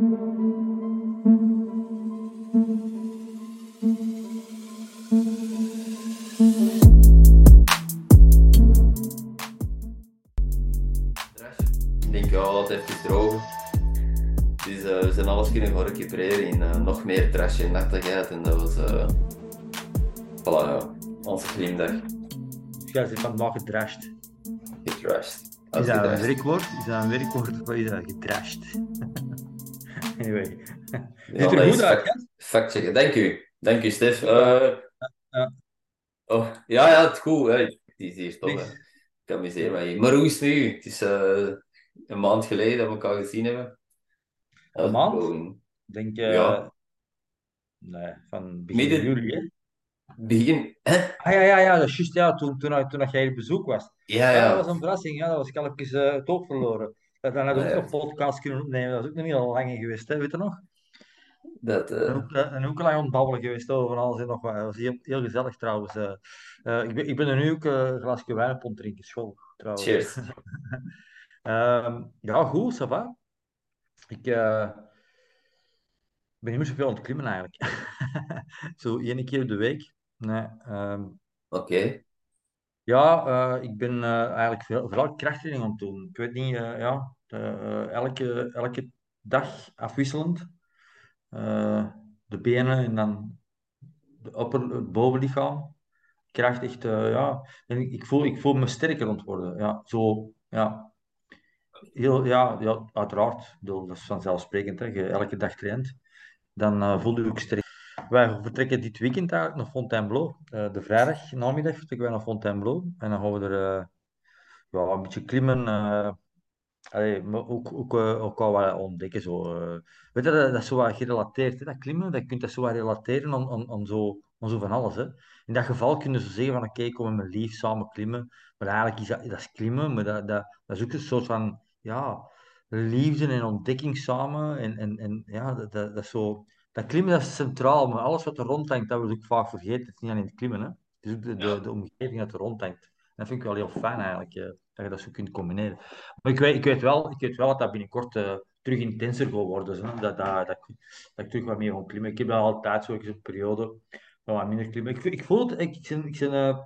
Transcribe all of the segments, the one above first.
Ik denk, ja, laat even drogen. Dus eh, we zijn alles kunnen gaan recupereren in eh, nog meer trash en. En dat was, eh voilà, ja, onze glimdag. Jij zit vandaag gedrashed. Getrashed. Is dat een werkwoord? Is dat een werkwoord of is dat gedrashed? Anyway. Ja, Ziet er dat goed uit, fact- Factchecken. Dank u. Dank u, Stef. Eh, Ja. Oh, ja, ja, het is goed. Hè. Het is hier toch. Ik amuseer me hier. Maar hoe is het nu? Het is eh, een maand geleden dat we elkaar gezien hebben. Is maand? gewoon Ik denk, eh, Ja. nee, van begin Midden- juli, hè? Begin. Hè? Ah ja, ja, ja, dat is juist, ja, toen, toen, toen, dat jij op bezoek was. Ja, Ja, ja. dat was een verrassing, ja, dat was ik al even eh, het oog verloren. Dat, dan had ik Ah, ook nog podcast kunnen opnemen, dat is ook nog niet al lang geweest, hè, weet je nog? Dat, En eh, ook, eh, en ook lang aan het babbelen geweest over alles en nog wat. Dat was heel, heel gezellig trouwens. eh. Ik, ben, ik ben er nu ook een glaasje wijn op drinken, school trouwens. cheers. Ehm, ja, goed, ça va. Ik ben niet meer zoveel aan het klimmen eigenlijk. Zo één keer op de week. Nee, ehm, Oké. Ja, eh, ik ben eh, eigenlijk veel, vooral krachttraining aan het doen. Ik weet niet, eh, ja, elke, elke dag afwisselend. De benen en dan de het bovenlichaam. Kracht ja. En ik, voel, ik voel me sterker aan worden. Ja, zo, ja. Heel, ja, ja, uiteraard. Dat is vanzelfsprekend. Hè. Je elke dag traint, dan voel je ook sterk. Wij vertrekken dit weekend eigenlijk naar Fontainebleau. Eh, de vrijdag namiddag vertrekken wij naar Fontainebleau. En dan gaan we er eh, ja, een beetje klimmen. eh maar ook, ook, ook wat ontdekken. Zo. Weet je, dat, dat is zo wat gerelateerd. Hè? Dat klimmen, dat, kunt dat zo wat relateren aan, aan, aan, zo, aan zo van alles. Hè? In dat geval kunnen ze zeggen van oké, ik kom met mijn lief samen klimmen. Maar eigenlijk is dat, dat is klimmen, maar dat, dat, dat is ook een soort van ja, liefde en ontdekking samen. En, en, en ja, dat, dat, dat is zo... Dat klimmen dat is centraal, maar alles wat er rondhangt, dat wordt ook vaak vergeten. Het is niet alleen het klimmen, hè. Het is ook de, de, de omgeving dat er rondhangt. Dat vind ik wel heel fijn eigenlijk, eh, dat je dat zo kunt combineren. Maar ik weet, ik weet, wel, ik weet wel dat dat binnenkort eh, terug intenser gaat worden. Zo. Dat, dat, dat, ik- dat ik terug wat meer ga klimmen. Ik heb wel altijd zo een periode van wat minder klimmen. Ik, ik voel het, ik, ik ben, ik ben eh,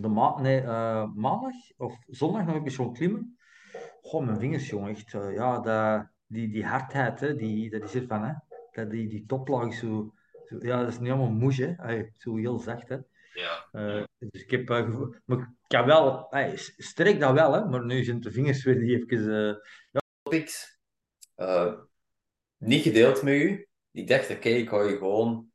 de ma nee, eh, maandag of zondag nog een beetje gaan klimmen. Goh, mijn vingers, jongen, echt. eh, ja, dat, die, die hardheid, hè, die, dat is ervan, hè. Dat, die, die toplaag is zo, zo... Ja, dat is niet helemaal moes, hè. Ay, zo heel zacht, hè. Ja. Eh, dus ik heb eh, gevo- maar ik kan wel, sterk dat wel, hè, maar nu zijn de vingers weer die even. eh, Topics. Eh, niet gedeeld met u. Ik dacht, oké, ik ga je gewoon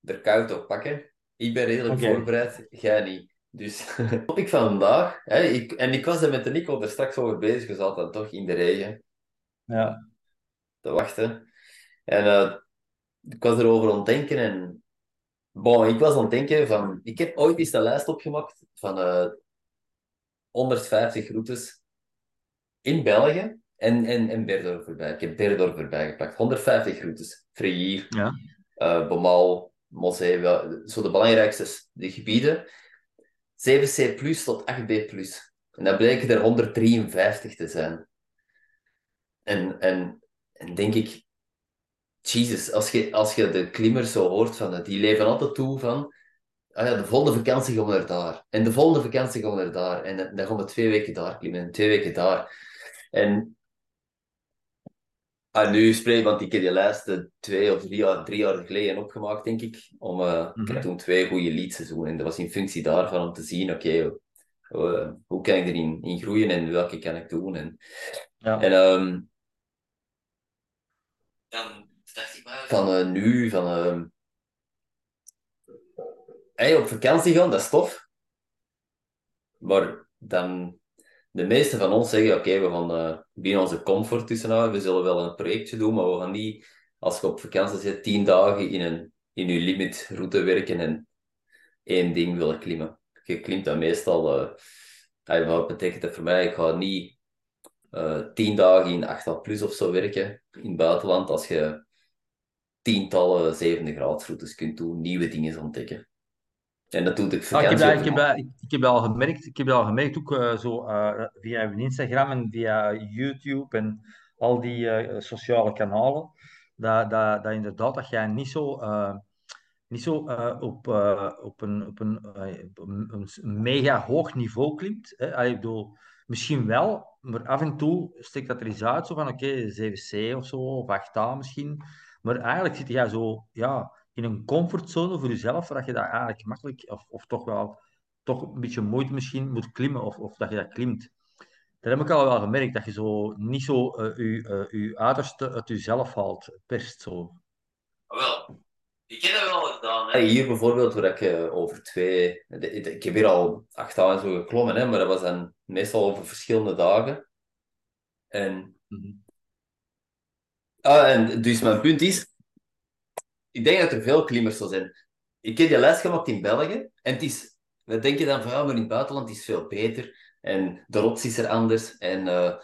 er koud op pakken. Ik ben redelijk Oké. voorbereid, jij niet. Dus, topic van vandaag. Hè, ik, en ik was er met de Nico er straks over bezig. We zaten dan toch in de regen ja. te wachten. En eh, ik was erover aan het denken. En bon, ik was aan het denken van... Ik heb ooit eens een lijst opgemaakt van eh 150 routes in België. En, en, en Berdorf erbij. Ik heb Berdorf erbij gepakt. 150 routes. Fregier, Ja. eh Bomal, Mossé, wel, zo de belangrijkste de gebieden. 7C plus tot 8B plus. En dat bleken er 153 te zijn. En, en, en denk ik, Jesus, als je, als je de klimmers zo hoort, van, die leven altijd toe van, ah ja, de volgende vakantie gaan we naar daar. En de volgende vakantie gaan we naar daar. En dan- gaan we twee weken daar klimmen en twee weken daar. En ah, nu spreek want ik heb die lijst twee of drie jaar, drie jaar geleden opgemaakt, denk ik. Om, eh, Ik Mhm. heb toen twee goede leadseizoenen. En dat was in functie daarvan om te zien, oké, eh, hoe kan ik erin in groeien en welke kan ik doen. En, Ja. en ehm, dan van eh, nu, van ehm, hey, op vakantie gaan, dat is tof. Maar dan, de meeste van ons zeggen, oké, we gaan eh, binnen onze comfort tussenhouden, we zullen wel een projectje doen, maar we gaan niet, als je op vakantie zit, tien dagen in, een, in je limitroute werken en één ding willen klimmen. Je klimt dan meestal, hey, wat betekent dat voor mij? Ik ga niet eh, tien dagen in 8 plus of zo werken in het buitenland, als je tientallen zevende graadsroutes kunt doen, nieuwe dingen ontdekken. En dat doet ik Nou, ik, heb vakantie dat, ik, heb ik, heb al gemerkt. Ik heb al gemerkt, ook eh, zo, eh, via Instagram en via YouTube en al die eh, sociale kanalen, dat, dat, dat inderdaad dat jij niet zo, niet zo op, op, een, op, een, mega hoog niveau klimt. Hè. Allee, ik bedoel, misschien wel, maar af en toe steekt dat er eens uit, zo van oké, 7C of zo, of 8A misschien. Maar eigenlijk zit jij zo ja, in een comfortzone voor jezelf, waar je dat eigenlijk makkelijk, of, of toch wel toch een beetje moeite misschien moet klimmen, of, of dat je dat klimt. Dat heb ik al wel gemerkt, dat je zo niet zo eh, je, eh, je uiterste uit jezelf haalt, perst zo. Wel, ik heb dat wel gedaan. Hè. Hier bijvoorbeeld, waar ik eh, over twee... de- de- Ik heb hier al acht dagen en zo geklommen, hè, maar dat was dan meestal over verschillende dagen. En, Mhm. Ah, en dus mijn punt is, ik denk dat er veel klimmers zo zijn. Ik heb die les gemaakt in België, en het is... We denken dan van, ja, maar in het buitenland is het veel beter. En de rots is er anders. En eh,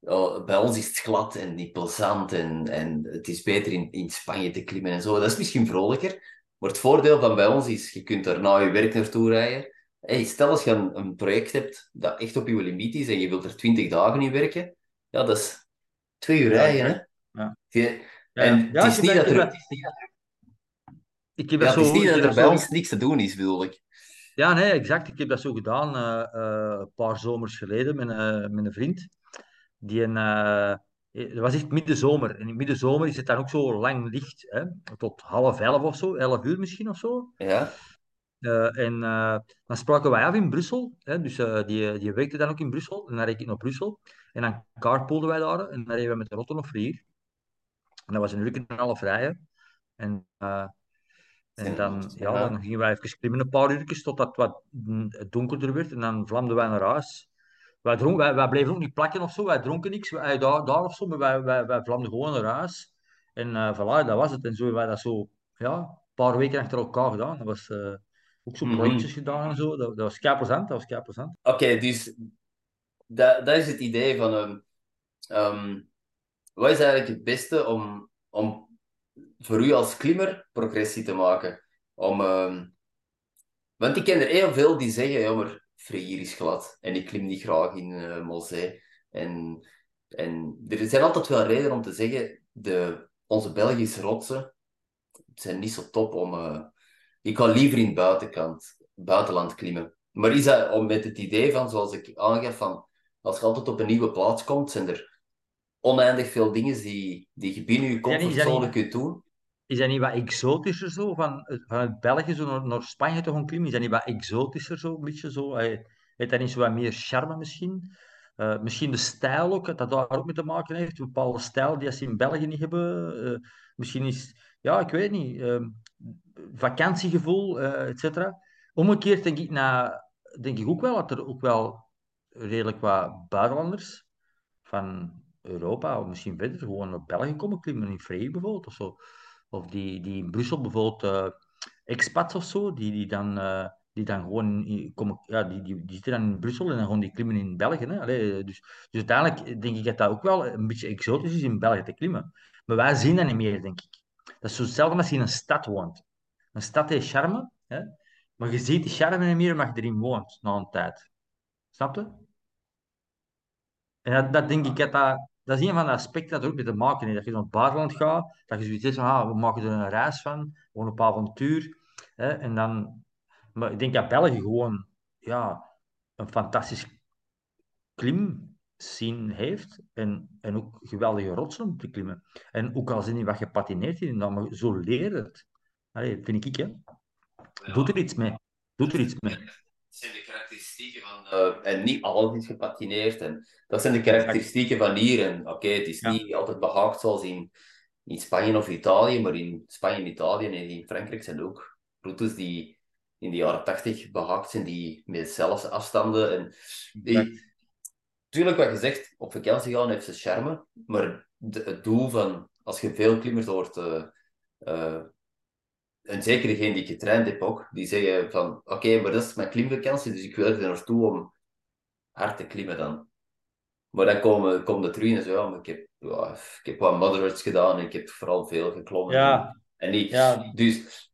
oh, bij ons is het glad en niet plezant. En, en het is beter in, in Spanje te klimmen en zo. Dat is misschien vrolijker. Maar het voordeel van bij ons is, je kunt er na je werk naartoe rijden. Hey, stel als je een, een project hebt dat echt op je limiet is en je wilt er 20 dagen in werken. Ja, dat is twee uur rijden, hè. Ja. Je- en ja, het is ik niet heb dat dat- er... ik het is niet dat- Ik heb het is niet dat er bij ons niks te doen is, bedoel ik. Ja, nee, exact. Ik heb dat zo gedaan eh, eh, een paar zomers geleden met, een met een vriend. Die een, eh, het was echt middenzomer. En in middenzomer is het dan ook zo lang licht, hè? Tot half elf of zo, elf uur misschien of zo. Ja? Eh, en eh, dan spraken wij af in Brussel. Hè? Dus eh, die, die werkte dan ook in Brussel. En dan reed ik naar Brussel. En dan carpoolden wij daar. En dan reden we met de auto nog voor hier. En dat was een uur en een half rijden. En, eh, en dan, ja, Ja. dan gingen wij even klimmen een paar uurtjes totdat het wat donkerder werd. En dan vlamden wij naar huis. Wij, dronken, wij, wij bleven ook niet plakken of zo. Wij dronken niks wij, daar, daar of zo. Maar wij, wij, wij vlamden gewoon naar huis. En eh voilà, dat was het. En zo hebben wij dat zo ja, een paar weken achter elkaar gedaan. Dat was eh, ook zo Mhm. projectjes gedaan en zo. Dat, dat was kei. Dat was kei. Oké, dus dat, dat is het idee van... ehm ehm, wat is eigenlijk het beste om, om voor u als klimmer progressie te maken? Om, ehm, want ik ken er heel veel die zeggen, ja, maar Freyr is glad en ik klim niet graag in eh Molzee. En, en er zijn altijd wel redenen om te zeggen, de, onze Belgische rotsen zijn niet zo top om... eh, ik ga liever in het buitenkant, buitenland klimmen. Maar is dat om met het idee van, zoals ik aangaf, van als je altijd op een nieuwe plaats komt, zijn er oneindig veel dingen die, die je binnen je comfortzone kunt doen. Is dat niet wat exotischer zo? Van, vanuit België zo naar, naar Spanje te gaan klimmen? Is dat niet wat exotischer zo? Een beetje zo? Eh, Heeft dat niet zo wat meer charme misschien? Eh, misschien de stijl ook, dat dat daar ook mee te maken heeft. Een bepaalde stijl die ze in België niet hebben. Eh, misschien is, ja, ik weet niet. ehm, vakantiegevoel, et cetera. Omgekeerd denk ik, na, denk ik ook wel dat er ook wel redelijk wat buitenlanders van Europa, of misschien verder, gewoon naar België komen klimmen, in Vree bijvoorbeeld, of zo. Of die, die in Brussel bijvoorbeeld, eh, expats of zo, die, die, dan, eh, die dan gewoon komen, ja, die, die, die zitten dan in Brussel en dan gewoon die klimmen in België. Hè? Allee, dus, dus uiteindelijk denk ik dat dat ook wel een beetje exotisch is in België te klimmen. Maar wij zien dat niet meer, denk ik. Dat is zo hetzelfde als je in een stad woont. Een stad heeft charme, hè? maar je ziet die charme niet meer omdat je erin woont na een tijd. Snap je? En dat, dat denk ik dat dat, dat is een van de aspecten dat er ook mee te maken heeft. Dat je naar het buitenland gaat, dat je zoiets hebt van, ah, we maken er een reis van, gewoon op avontuur. Hè, en dan, maar ik denk dat België gewoon ja, een fantastisch klimscene heeft en, en ook geweldige rotsen om te klimmen. En ook al zijn niet wat gepatineerd in, maar zo leer je het. Allee, vind ik, hè. Doet er iets mee. Doet er iets mee. Karakteristieken van... eh, en niet alles is gepatineerd. En dat zijn de karakteristieken van hier. En oké, het is Ja. niet altijd behaakt zoals in, in Spanje of Italië, maar in Spanje en Italië en in Frankrijk zijn er ook routes die in de jaren tachtig behaakt zijn, die met zelfs afstanden. En die, tuurlijk, wat je zegt, op vakantie gaan heeft zijn charme, maar de- het doel van, als je veel klimmers hoort, eh, en zeker degene die ik getraind heb ook, die zeggen van, oké, maar dat is mijn klimvakantie, dus ik wil er naartoe om hard te klimmen dan. Maar dan komen, komen de terug en zo, ja, maar ik heb, ja, ik heb wat motherwards gedaan en ik heb vooral veel geklommen. Ja. En niet, Ja. dus,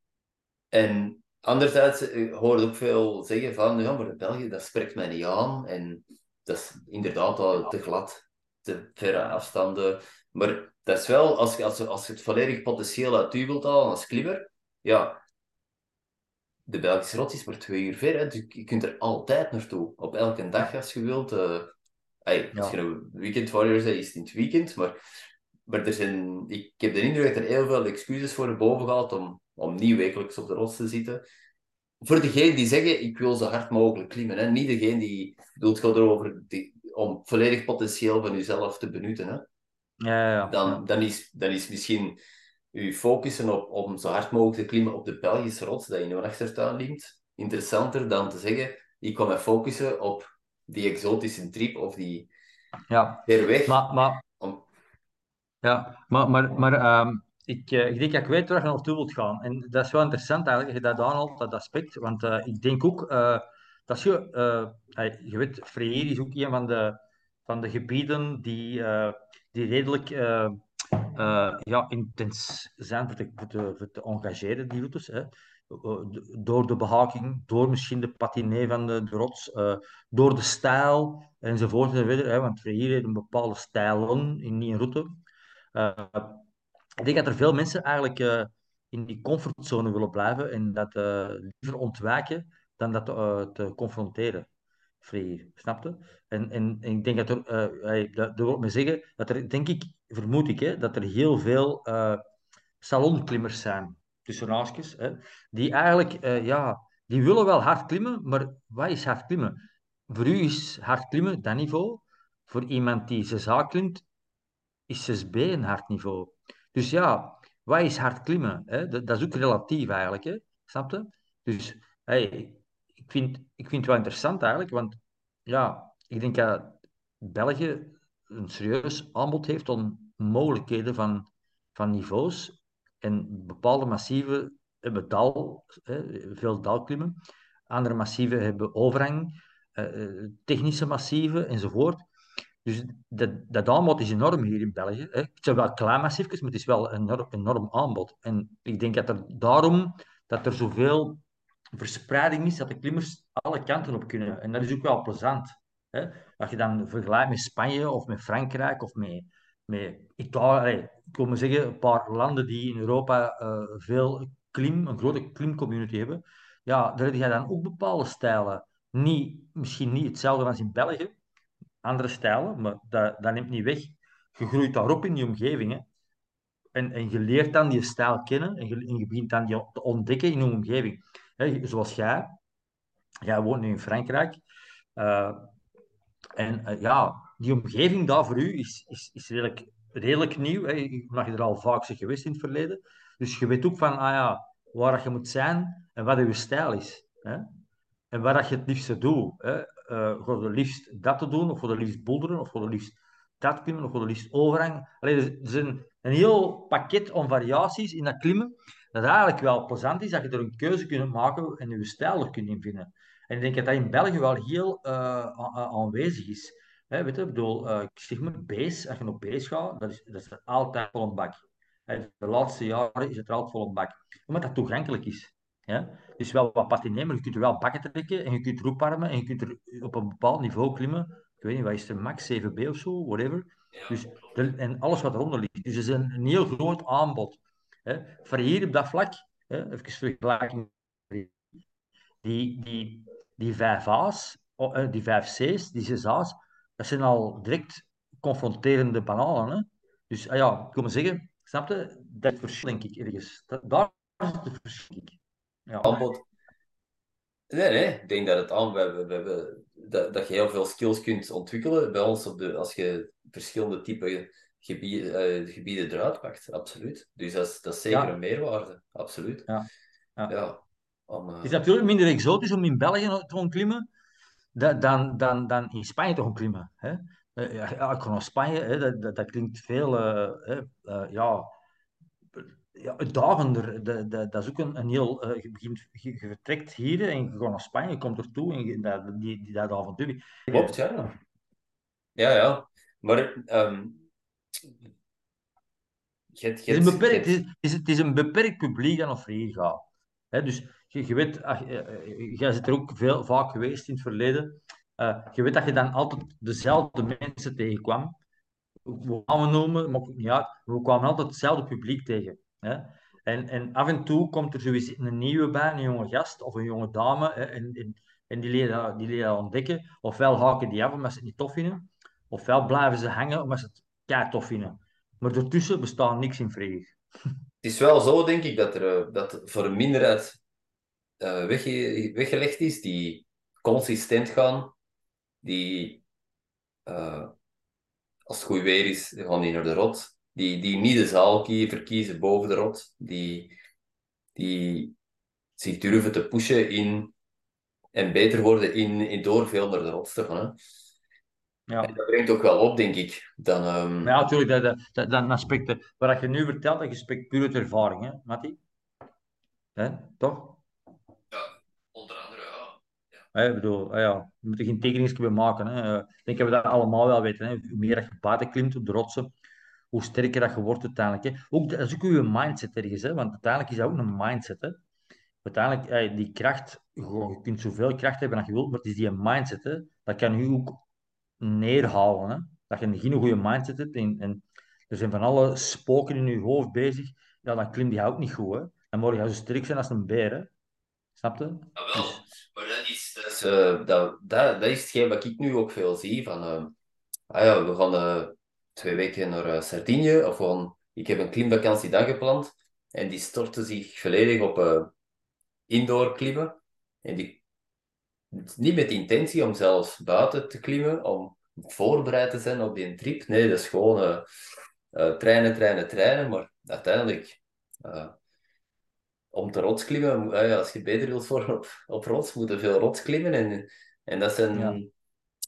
en anderzijds eh, hoor je ook veel zeggen van, ja, maar België, dat spreekt mij niet aan en dat is inderdaad al te glad. te verre afstanden. Maar dat is wel, als je, als, je- als je het volledig potentieel uit u wilt halen als klimmer, ja, de Belgische rots is maar twee uur ver. Hè. Dus je kunt er altijd naartoe. Op elke dag als je wilt. eh ey, als Ja. je een weekend warrior bent, is het in het weekend. Maar, maar er zijn, ik heb de indruk dat er heel veel excuses voor boven gaat om, om niet wekelijks op de rots te zitten. Voor degenen die zeggen, ik wil zo hard mogelijk klimmen. Hè. Niet degene die... Het gaat erover die, om volledig potentieel van jezelf te benutten. Hè. Ja, ja, ja. Dan, dan, is, dan is misschien je focussen op om zo hard mogelijk te klimmen op de Belgische rots dat in je achtertuin ligt, interessanter dan te zeggen, ik kan me focussen op die exotische trip of die ja. weg. Maar, maar, Om- ja, maar, maar, maar ehm, ik, eh, ik denk dat ik weet waar je naartoe wilt gaan. En dat is wel interessant eigenlijk, dat je dat aanhaalt, dat aspect. Want eh, ik denk ook, eh, dat je, je weet, Freire is ook een van de, van de gebieden die, die redelijk eh, eh, ja, intens zijn voor te, voor die routes. Hè. Eh, Door de behaking, door misschien de patinee van de, de rots, eh, door de stijl enzovoort. enzovoort hè, want Freire heeft een bepaalde stijlen in die route. Eh, ik denk dat er veel mensen eigenlijk eh, in die comfortzone willen blijven en dat eh, liever ontwijken dan dat eh, te confronteren. Vrij, snapte? En, en, ik denk dat er, eh, dat, dat wil me zeggen, dat er, denk ik, vermoed ik, hè, dat er heel veel eh, salonklimmers zijn, tussen haakjes, die eigenlijk, eh, ja, die willen wel hard klimmen, maar wat is hard klimmen? Voor u is hard klimmen dat niveau. Voor iemand die zijn zaak klimt, is 6B een hard niveau. Dus ja, wat is hard klimmen? Hè? Dat, dat is ook relatief eigenlijk, hè? snap je? Dus hey, ik, vind, ik vind het wel interessant eigenlijk, want ja, ik denk dat België een serieus aanbod heeft om mogelijkheden van, van niveaus en bepaalde massieven hebben dal, hè, veel dalklimmen, andere massieven hebben overhang, eh, eh, technische massieven enzovoort. Dus dat, dat aanbod is enorm hier in België. Hè. Het zijn wel klein massiefjes, maar het is wel een enorm, enorm aanbod. En ik denk dat er daarom dat er zoveel verspreiding is, dat de klimmers alle kanten op kunnen. En dat is ook wel plezant. Hè. Als je dan vergelijkt met Spanje of met Frankrijk of met, met Italië, ik wil maar zeggen, een paar landen die in Europa eh, veel klim, een grote klimcommunity hebben, ja, daar heb je dan ook bepaalde stijlen. Niet, misschien niet hetzelfde als in België, andere stijlen, maar dat, dat neemt niet weg. Je groeit daarop in die omgeving. En, en je leert dan die stijl kennen en je, begint dan die te ontdekken in je omgeving. Zoals jij. Jij woont nu in Frankrijk. Eh, en eh, ja, die omgeving daar voor u is, is, is redelijk, redelijk nieuw. Hè. Je er al vaak bent geweest in het verleden. Dus je weet ook van ah ja, waar je moet zijn en wat je stijl is. Hè. En waar dat je het liefste doet. Hè. Uh, ga je liefst dat te doen, of ga je liefst boelderen, of ga je liefst dat klimmen, of ga je liefst overhang. Allee, er is een, heel pakket aan variaties in dat klimmen, dat eigenlijk wel plezant is, dat je er een keuze kunt maken en je stijl er kunt invinden. En ik denk dat dat in België wel heel uh, aanwezig is. Hè, weet je, ik bedoel, uh, ik zeg maar, base, als je op base gaat, dat is, dat is er altijd vol een bak. De laatste jaren is het er altijd vol een bak. Omdat dat toegankelijk is. Ja? Dus wel wat patineren, maar je kunt er wel bakken trekken en je kunt oparmen en je kunt er op een bepaald niveau klimmen. Ik weet niet, wat is er, max 7B of zo, whatever. Dus, de, en alles wat eronder ligt. Dus het is een, een heel groot aanbod. Voor hier op dat vlak, even vergelijking, die, die, die 5A's, die 5C's, die 6A's, dat zijn al direct confronterende bananen. Hè. Dus ah ja, ik wil maar zeggen, snap je? Dat verschil, denk ik, ergens. Dat, daar is het verschil, denk ik. Ja. Aanbod. Nee, nee, ik denk dat het aan, we hebben, we hebben, dat, dat je heel veel skills kunt ontwikkelen bij ons op de, als je verschillende type gebieden, uh, gebieden eruit pakt, absoluut. Dus dat is, dat is zeker Ja. een meerwaarde, absoluut. Ja. Ja. Ja, om, uh, Het is natuurlijk minder exotisch om in België te gaan klimmen da- dan, dan, dan in Spanje te gaan klimmen. Hè? Eh, Ja, ik naar Spanje, hè, dat, dat, dat klinkt veel, eh, hè, eh, ja, ja, uitdagender. Dat, dat, dat is ook een, een heel, eh, je, begint, je, je vertrekt hier en je gaat naar Spanje, je komt ertoe en je, dat, die, die, dat avontuur. Klopt, ja. Ja, ja. Maar um, hebt- je Het is, een beperkt, het, is, het, is, een beperkt publiek dat naar hier gaat. Hè, dus je, weet, eh, jij zit er ook veel, vaak geweest in het verleden. Eh, je weet dat je dan altijd dezelfde mensen tegenkwam. hoe gaan we noemen, maakt niet uit. We kwamen altijd hetzelfde publiek tegen. Hè? En, en af en toe komt er sowieso een nieuwe bij, een jonge gast of een jonge dame. Hè? En die leren, die leren ontdekken. Ofwel haken die af omdat ze het niet tof vinden. Ofwel blijven ze hangen omdat ze het kei tof vinden. Maar ertussen bestaat niks in vrede. Het is wel zo, denk ik, dat er eh, dat voor een minderheid uh, wegge weggelegd is die consistent gaan, die uh, als het goed weer is, gaan die naar de rot, die, die niet de zaal verkiezen boven de rot, die, die zich durven te pushen in en beter worden in, in door veel naar de rot te gaan. Hè. Ja. En dat brengt ook wel op, denk ik. Dan, um... Ja, natuurlijk. Dat, dat, dat aspect, wat je nu vertelt, dat je spreekt puur uit ervaring, hè, Matti? Hè? Toch? Ja, onder andere, ja. ja. Ik bedoel, ah, ja, we moeten geen tekeningen bij maken. Hè. Ik denk dat we dat allemaal wel weten. Hè. Hoe meer dat je buiten klimt op de rotsen, hoe sterker dat je wordt uiteindelijk. Hè. Ook, dat is ook je mindset ergens, hè. want uiteindelijk is dat ook een mindset. Hè. Uiteindelijk, die kracht, je kunt zoveel kracht hebben als je wilt, maar het is die mindset. Hè. Dat kan je ook neerhalen. Hè? Dat je geen goede mindset hebt en, en er zijn van alle spoken in je hoofd bezig, ja, dan klimt die ook niet goed. Hè? Dan moet je zo sterk zijn als een beer. Hè? Snap je? Ja, wel. Dus... Maar dat is, dat, dat, dat, is hetgeen wat ik nu ook veel zie. Van, uh, ah ja, we gaan uh, twee weken naar Sardinië. Of gewoon, ik heb een klimvakantie dan gepland. En die stortte zich volledig op indoor klimmen. En die niet met intentie om zelfs buiten te klimmen, om voorbereid te zijn op die trip. Nee, dat is gewoon uh, uh, trainen, trainen, trainen. Maar uiteindelijk, om te rotsklimmen, als je beter wilt worden op, op rots, moet je veel rots klimmen. En, en dat zijn... Ja.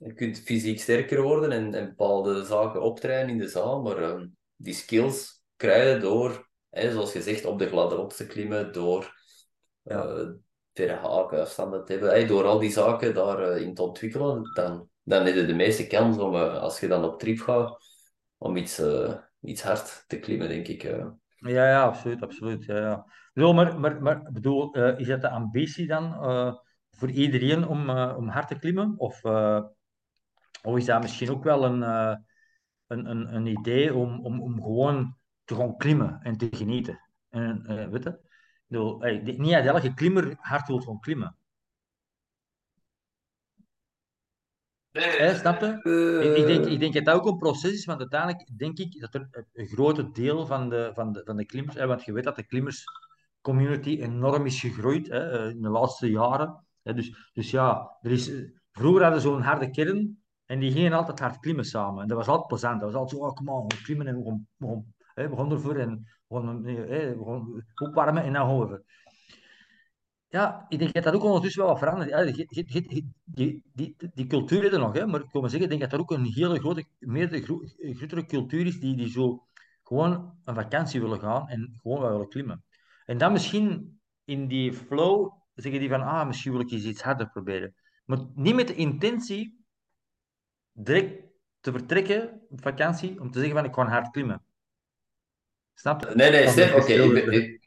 Je kunt fysiek sterker worden en, en bepaalde zaken optrainen in de zaal, maar die skills krijgen door, hè, zoals gezegd, op de gladde rots te klimmen, door ja verre haken, afstanden te hebben. Hey, door al die zaken daarin uh, te ontwikkelen, dan, dan heb je de meeste kans om, uh, als je dan op trip gaat, om iets, uh, iets hard te klimmen, denk ik. Ja, ja, absoluut, absoluut. Ja, ja. Bedoel, maar, maar, bedoel, is dat de ambitie dan voor iedereen om, om hard te klimmen? Of, of is dat misschien ook wel een, een, een, een idee om, om, om gewoon te gaan klimmen en te genieten? En, weet je? bedoel, niet uit elke klimmer hard wil gewoon klimmen. Nee, snap je? Ik, ik, denk, ik denk dat dat ook een proces is, want uiteindelijk denk ik dat er een groot deel van de, van de, van de klimmers, hè, want je weet dat de klimmerscommunity enorm is gegroeid hè, eh, in de laatste jaren. Hè, dus, dus ja, er is, vroeger hadden ze zo'n harde kern en die gingen altijd hard klimmen samen. En dat was altijd plezant. Dat was altijd zo, oh, kom on, we klimmen en we gaan, we gaan, hè, we gaan ervoor en gewoon, eh, gewoon opwarmen en dan gaan we. Ja, ik denk dat dat ook ondertussen wel wat verandert. Ja, die, die, die, die, cultuur is er nog, hè, maar ik wil maar zeggen, ik denk dat er ook een hele grote, meer grotere cultuur is die, die zo gewoon een vakantie willen gaan en gewoon wel willen klimmen. En dan misschien in die flow zeggen die van, ah, misschien wil ik eens iets harder proberen. Maar niet met de intentie direct te vertrekken op vakantie om te zeggen van, ik ga hard klimmen. Snap Nee, nee, Stef, oké. Ik,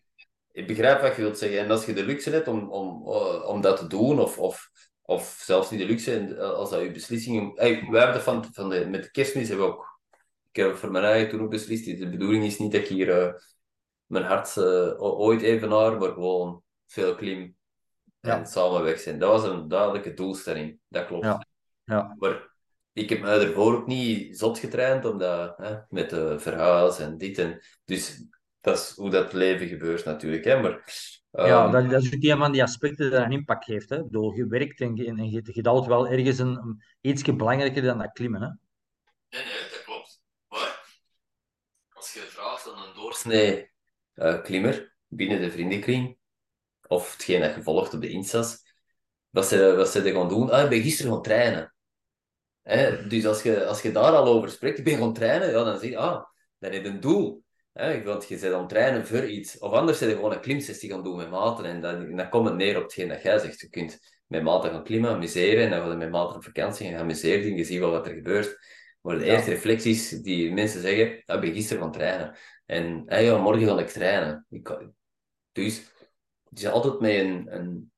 ik, begrijp wat je wilt zeggen. En als je de luxe hebt om, om, eh, om dat te doen, of, of, of zelfs niet de luxe, eh, als dat je beslissing... Hey, wij hebben van, van de, met de kerstmis hebben we ook... Ik heb voor mijn eigen toen ook beslist. De bedoeling is niet dat ik hier uh, mijn hart uh, ooit evenaar, maar gewoon veel klim en ja. samen weg zijn. Dat was een duidelijke doelstelling. Dat klopt. Ja. Ja. Maar ik heb me ervoor ook niet zot getraind, omdat hè, met de verhuis en dit en... Dus dat is hoe dat leven gebeurt natuurlijk. Hè, maar, Ja, ehm, dat, dat, is ook een van die aspecten dat een impact heeft. Hè. Bedoel, je werkt en, je, en je, je altijd wel ergens een, een, iets belangrijker dan dat klimmen. Hè. Nee, nee, dat klopt. Maar als je vraagt aan een doorsnee uh, klimmer binnen de vriendenkring, of hetgeen dat je volgt op de Insta's, wat ze, wat ze gaan doen, ah, ik ben gisteren gaan trainen. Hè? Dus als je, als je daar al over spreekt, ik ben gaan trainen, ja, dan zeg je, ah, dan heb je een doel. Hè? Want je bent aan het trainen voor iets. Of anders zit je gewoon een klimsessie gaan doen met maten. En dan, dan komt het neer op hetgeen dat jij zegt. Je kunt met maten gaan klimmen, amuseren. En dan ga je met maten op vakantie en amuseren. En je ziet wel wat er gebeurt. Maar de eerste reflecties die mensen zeggen, ah, ik ben gisteren gaan trainen. En hey, ja, morgen ga ik trainen. Ik, dus het is altijd met een, een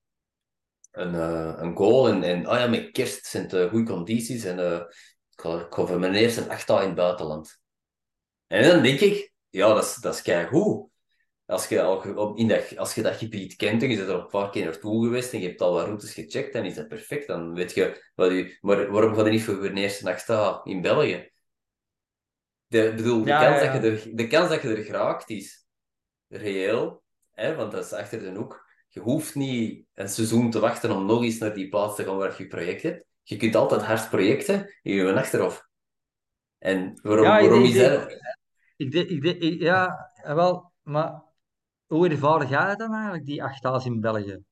een, uh, een goal. En, en oh ja, met kerst zijn het uh, goede condities. En uh, ik ga voor mijn eerste acht dagen in het buitenland. En dan denk ik, ja, dat is, dat is keigoed. Als je, al, in dat, als je dat gebied kent en je bent er een paar keer naartoe geweest en je hebt al wat routes gecheckt, dan is dat perfect. Dan weet je, wat je maar waarom ga je niet voor je eerste nacht staan in België? De, bedoel, de, kans Dat je er, de kans dat je er geraakt is reëel, hè, want dat is achter de hoek. Je hoeft niet een seizoen te wachten om nog eens naar die plaats te gaan waar je project hebt. Je kunt altijd hard projecten in je achterhof. En waarom, waarom is dat? Ik denk, ik denk, ja, wel, maar hoe ervaren jij dan eigenlijk, die acht dagen in België?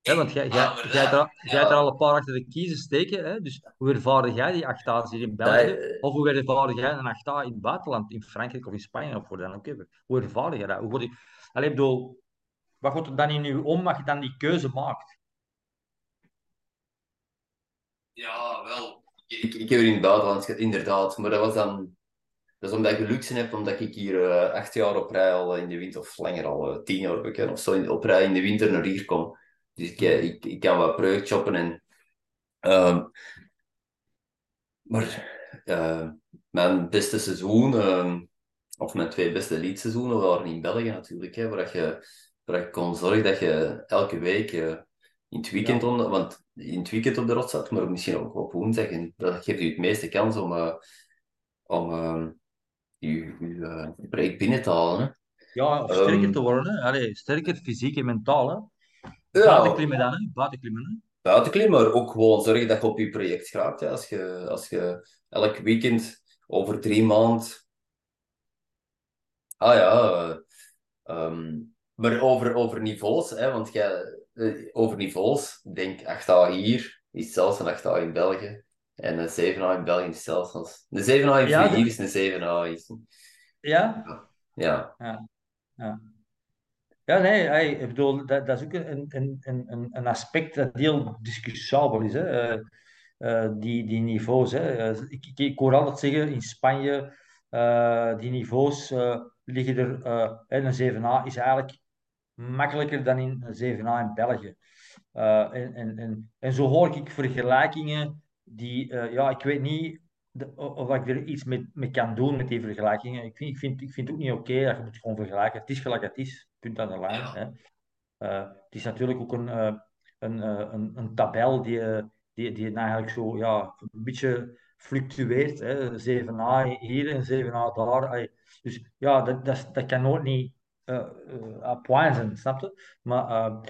Hè, want jij, jij, jij, er, al een paar achter de kiezen steken. Hè? Dus hoe ervaren jij die acht dagen hier in België? of hoe ervaren jij een acht dagen in het buitenland, in Frankrijk of in Spanje of voor dan ook even? Hoe ervaren jij dat? Hoe je... Allee, bedoel, wat gaat er dan in je om als je dan die keuze maakt? Ja, wel. Ik, ik heb er in het buitenland inderdaad, maar dat was dan dat is omdat je luxe hebt, omdat ik hier uh, acht jaar op rij al in de winter, of langer al, uh, tien jaar bekend of zo, in, op rij in de winter naar hier kom. Dus ik, eh, ik, ik kan wat project shoppen en... Uh, maar mijn beste seizoen, ehm, of mijn twee beste leadseizoenen, waren in België natuurlijk, hè, waar, je, waar je kon zorgen dat je elke week in het weekend, ja. onder, want in het weekend op de rot zat, maar misschien ook op woensdag. En dat geeft je het meeste kans om, om ehm, je, je, je project binnen te halen. Ja, of sterker um, te worden. Allee, sterker fysiek en mentaal. Hè. Ja. Buitenklimmen dan, hè? Buitenklimmen. Hè? Buitenklimmen, maar ook gewoon zorgen dat je op je project gaat. Ja. Als, je, als je elk weekend over drie maanden. Ah ja. Um, maar over, over niveaus, hè, want jij, uh, over niveaus, denk acht dagen hier, is zelfs een acht dagen in België. En een 7A in België zelfs als... De 7A in ja, hier is een 7A. Is... Ja? Ja. ja. ja. Ja, nee, ik bedoel, dat, dat is ook een, een, een, een aspect dat heel discussiabel is. Hè. Uh, uh, die, die niveaus. Hè. Uh, ik, ik, ik, hoor altijd zeggen in Spanje, die niveaus liggen er. een 7A is eigenlijk makkelijker dan in een 7A in België. en, en, en, en zo hoor ik vergelijkingen die, uh, ja, ik weet niet de, of ik er iets mee, mee kan doen met die vergelijkingen. Ik vind, ik vind, ik vind het ook niet oké okay dat je het gewoon vergelijken. Het is gelijk het is, punt aan de lijn. Ja. Hè. Uh, het is natuurlijk ook een, uh, een, een, een, tabel die, die, die eigenlijk zo ja, een beetje fluctueert. Hè. 7a hier en 7a daar. Dus ja, dat, dat, dat kan nooit niet uh, zijn, snap je? Maar eh,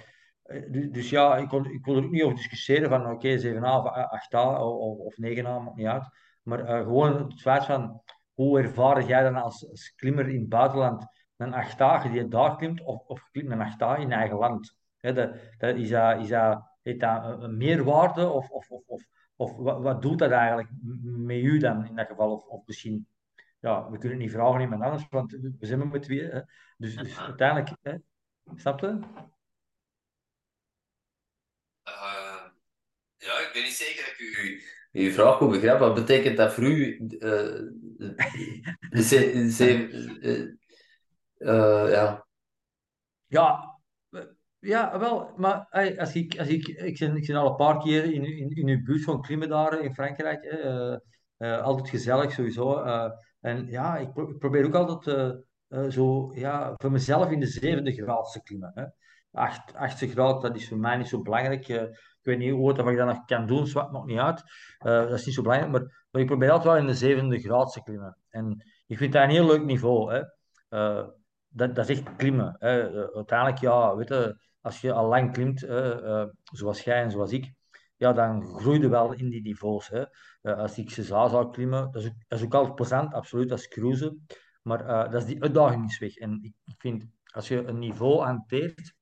dus, dus, ja, ik, kon, ik wil er ook niet over discussiëren van oké, okay, 7A of 8A of, of 9A, maakt niet uit. Maar uh, gewoon het feit van hoe ervaar jij dan als, als, klimmer in het buitenland een 8A die daar klimt of, of klimt een 8A in eigen land? He, dat, dat, is, dat, is dat, heeft dat een meerwaarde of, of, of, of, of wat, wat, doet dat eigenlijk met u dan in dat geval? Of, of misschien, ja, we kunnen het niet vragen aan iemand anders, want we zijn met twee. Hè. Dus, dus uiteindelijk, hè, snap je? Ja, ik ben niet zeker dat ik u, uw vraag goed begrijp. Wat betekent dat voor u? Ze, ze, uh, ja. Ja, ja, wel, maar als ik, als ik, ik, ben, ik ben al een paar keer in, in, in uw buurt van klimmen in Frankrijk. Altijd gezellig sowieso. en ja, ik, probeer ook altijd zo, ja, voor mezelf in de zevende graad te klimmen. Hè. Acht, achtste graad, dat is voor mij niet zo belangrijk. Ik weet niet hoe of ik dat nog kan doen, zwart nog niet uit. Uh, dat is niet zo belangrijk, maar, maar ik probeer altijd wel in de zevende graad te klimmen. En ik vind dat een heel leuk niveau. Hè. Uh, dat, dat is echt klimmen. Hè. Uiteindelijk, ja, weet je, als je al lang klimt, zoals jij en zoals ik, ja, dan groei je wel in die niveaus. Hè. als ik CSA zou klimmen, dat is, ook, dat is ook altijd plezant, absoluut, als cruisen. Maar dat is die uitdaging is weg. En ik, ik vind, als je een niveau hanteert,